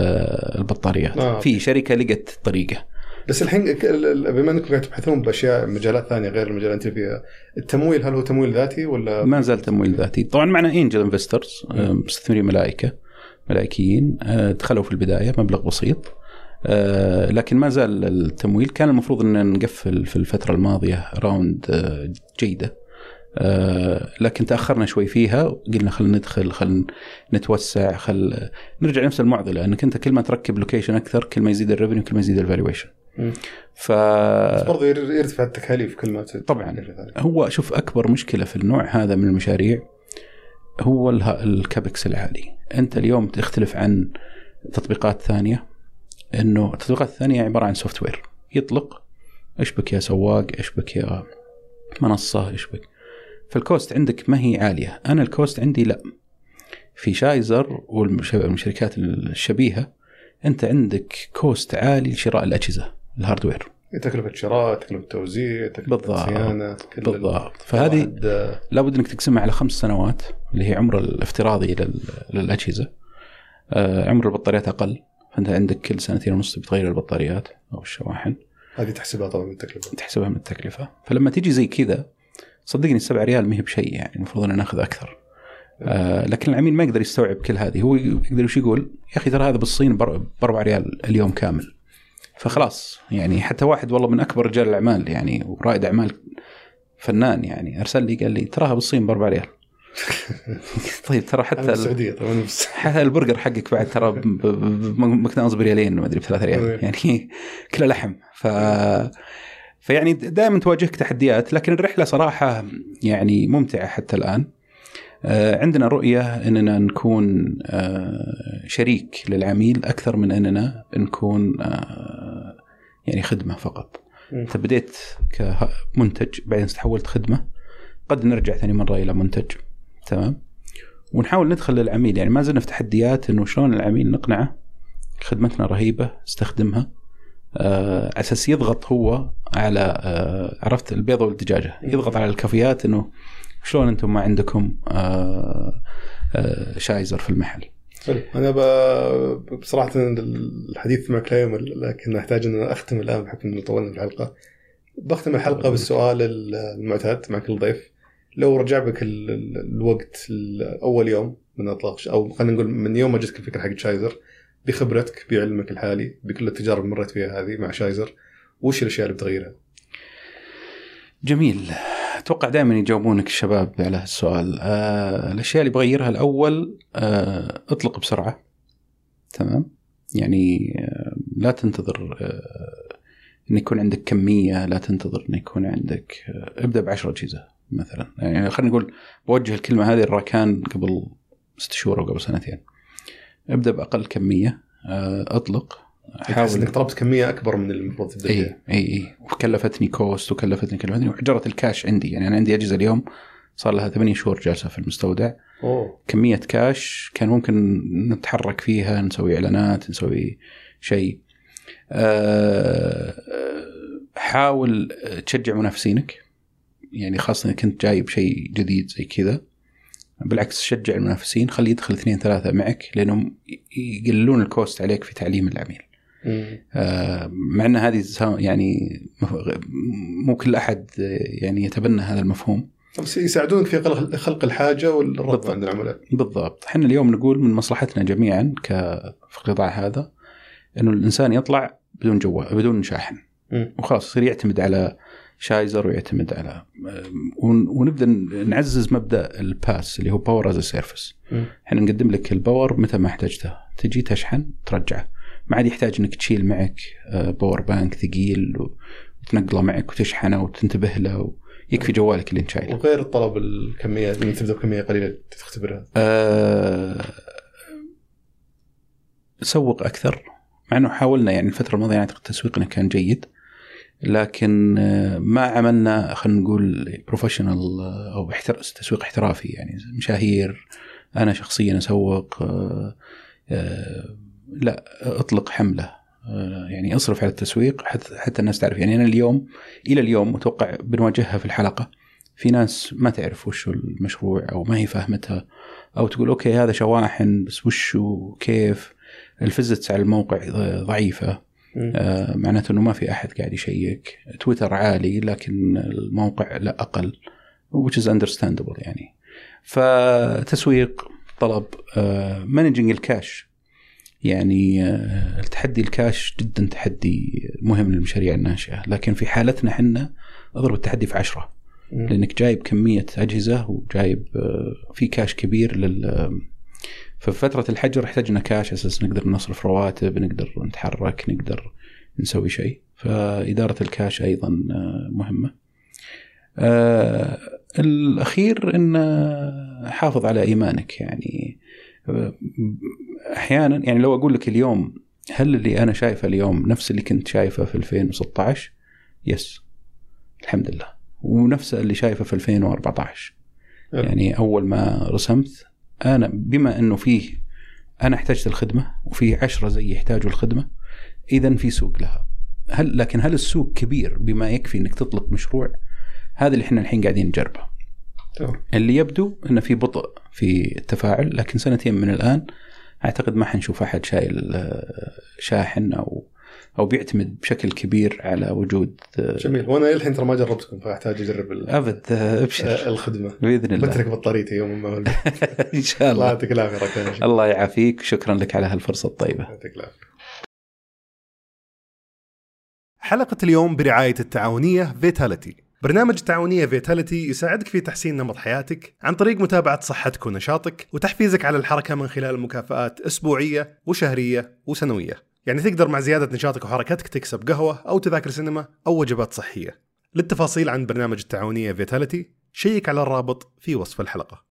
البطاريات. آه. في شركة لقت طريقة. بس الحين بما انكم قاعد تبحثون بأشياء مجالات ثانية غير المجال اللي انت فيها التمويل هل هو تمويل ذاتي ولا؟ ما زال تمويل ذاتي. طبعا معنا angel investors مستثمرين ملائكة ملائكيين آه، دخلوا في البداية مبلغ بسيط آه، لكن ما زال التمويل. كان المفروض إن نقفل في الفترة الماضية round آه، جيدة لكن تأخرنا شوي فيها قلنا خلينا ندخل خلينا نتوسع خل نرجع نفس المعضلة إنك أنت كل ما تركب location أكثر كل ما يزيد ال revenue كل ما يزيد ال valuation. ف بس برضه ير- يرتفع التكاليف كل ما طبعاً. هو شوف أكبر مشكلة في النوع هذا من المشاريع هو ال CapEx العالي. أنت اليوم تختلف عن تطبيقات ثانية إنه التطبيقات الثانية عبارة عن software يطلق اشبك يا سواق؟ اشبك يا منصة؟ اشبك فال cost عندك ما هي عالية. أنا ال cost عندي لا. في شايزر والشركات الشبيهة أنت عندك cost عالي لشراء الأجهزة. ال hardware. تكلفة شراء تكلفة توزيع بالضبط. كل ال- بالضبط. فهذه لابد إنك تقسمها على خمس سنوات اللي هي عمر الافتراضي لل- للأجهزة. آه، عمر البطاريات أقل. فأنت عندك كل سنتين ونص بتغير البطاريات أو الشواحن. هذه تحسبها طبعا من التكلفة. تحسبها من التكلفة. فلما تيجي زي كذا صدقني السبع ريال ما هي بشيء يعني المفروض أن نأخذ أكثر. آه لكن العميل ما يقدر يستوعب كل هذه. هو يقدر وش يقول يا أخي ترى هذا بالصين ب 4 ريال اليوم كامل. فخلاص يعني حتى واحد والله من أكبر رجال الأعمال يعني ورائد أعمال فنان يعني. أرسل لي قال لي تراها بالصين ب 4 ريال. *laughs* طيب ترى حتى السعودية طبعا حتى البرجر حقك بعد ترى بماكدونالدز بريالين ما أدري بثلاث ريال. يعني كله لحم. ف فيعني دائما تواجهك تحديات لكن الرحلة صراحة يعني ممتعة حتى الآن. عندنا رؤية إننا نكون آه، شريك للعميل أكثر من إننا نكون آه، يعني خدمة فقط. انت بديت كمنتج بعدين تحولت خدمة قد نرجع ثاني مرة إلى منتج تمام؟ ونحاول ندخل للعميل. يعني ما زلنا في تحديات إنه شلون العميل نقنعه خدمتنا رهيبة استخدمها. آه، على أساس يضغط هو على آه، عرفت البيضة والدجاجة. يضغط على الكافيات إنه شلون أنتم ما عندكم آه، آه، شايزر في المحل؟ حلو. أنا. بصراحه الحديث معك لا يمل لكن أحتاج أن أختم الآن بحكم أنه طولنا في الحلقة. بختم الحلقة بالسؤال المعتاد مع كل ضيف. لو رجع بك ال... الوقت اول يوم من اطلاق أو خلينا نقول من يوم ما جتك الفكرة حق شايزر بخبرتك بعلمك الحالي بكل التجارب اللي مريت فيها هذه مع شايزر وش الأشياء اللي بتغيرها؟ جميل. أتوقع دائما يجاوبونك الشباب على هالسؤال. آه الأشياء اللي بغيرها الأول آه اطلق بسرعة. تمام؟ يعني آه لا تنتظر آه إن يكون عندك كمية لا تنتظر إن يكون عندك آه ابدأ ب 10 أجهزة مثلا. يعني خلينا نقول بوجه الكلمة هذه لراكان قبل ست شهور أو قبل سنتين. ابدأ بأقل كمية آه اطلق. حاول. إنك طلبت كمية أكبر من اللي المفروض تبدا إي إي إي. وكلفتني cost وكلفتني كلفتني. وحجرت الكاش عندي. يعني أنا عندي أجهزة اليوم صار لها ثمانية شهور جالسة في المستودع. أوه. كمية كاش كان ممكن نتحرك فيها نسوي إعلانات نسوي شيء. أه حاول تشجع منافسينك. يعني خاصة اذا كنت جايب شيء جديد زي كذا. بالعكس شجع المنافسين. خلي يدخل اثنين ثلاثة معك لأنهم يقللون الكوست عليك في تعليم العميل. آه مع إن هذه يعني مو كل أحد يعني يتبنى هذا المفهوم. بس يساعدونك في خلق الحاجة والرغبه عند العملاء. بالضبط، إحنا اليوم نقول من مصلحتنا جميعا ك في القطاع هذا إنه الإنسان يطلع بدون جوال بدون شاحن. وخلاص يصير يعتمد على شايزر ويعتمد على ونبدأ نعزز مبدأ ال PaaS اللي هو power as service إحنا نقدم لك ال power متى ما احتجته. تجي تشحن ترجعه. ما عاد يحتاج إنك تشيل معك power bank ثقيل وتنقله معك وتشحنه وتنتبه له يكفي جوالك اللي أنت شايله. وغير الطلب الكمية من تبدأ بكمية قليلة تختبرها. أه سوق أكثر. مع إنه حاولنا يعني الفترة الماضية أعتقد تسويقنا كان جيد. لكن ما عملنا خلينا نقول professional أو تسويق احترافي يعني. مشاهير أنا شخصيا أسوق لا اطلق حملة. يعني اصرف على التسويق حتى حتى الناس تعرف. يعني أنا اليوم إلى اليوم متوقع بنواجهها في الحلقة. في ناس ما تعرف وش المشروع أو ما هي فاهمتها أو تقول okay هذا شواحن بس وش وكيف؟ ال visits على الموقع ضعيفة. آه معناته إنه ما في أحد قاعد يشيك. تويتر عالي لكن الموقع لا أقل which is understandable يعني. فتسويق طلب. آه managing ال cash يعني آه التحدي الكاش جدا تحدي مهم للمشاريع الناشئة. لكن في حالتنا إحنا أضرب التحدي في عشرة. لأنك جايب كمية أجهزة وجايب آه في كاش كبير لل ففي فترة الحجر احتاجنا كاش أساس نقدر نصرف رواتب نقدر نتحرك نقدر نسوي شيء. فإدارة الكاش مهمة. آه الأخير أن حافظ على إيمانك. يعني أحيانا يعني لو أقول لك اليوم هل اللي أنا شايفه اليوم نفس اللي كنت شايفه في 2016 يس. الحمد لله. ونفس اللي شايفه في 2014 يعني أول ما رسمت أنا بما إنه فيه أنا احتجت الخدمة وفي عشرة زي يحتاجوا الخدمة اذا في سوق لها. هل لكن هل السوق كبير بما يكفي إنك تطلق مشروع؟ هذا اللي إحنا الحين قاعدين نجربه. اللي يبدو إنه في بطء في التفاعل لكن سنتين من الآن أعتقد ما حنشوف أحد شايل شاحن أو أو بيعتمد بشكل كبير على وجود جميل. وأنا الحين ترى ما جربتكم فأحتاج أجرب أبد أبشر. الخدمة. بإذن الله. بترك بطاريتي يوم ما *laughs* إن شاء الله. الله يعطيك العافية الله يعافيك. شكرا لك على هالفرصة الطيبة. يعطيك العافية. حلقة اليوم برعاية التعاونية Vitality برنامج التعاونية Vitality يساعدك في تحسين نمط حياتك عن طريق متابعة صحتك ونشاطك وتحفيزك على الحركة من خلال مكافآت أسبوعية وشهرية وسنوية. يعني تقدر مع زيادة نشاطك وحركتك تكسب قهوة أو تذاكر سينما أو وجبات صحية. للتفاصيل عن برنامج التعاونية Vitality شيك على الرابط في وصف الحلقة.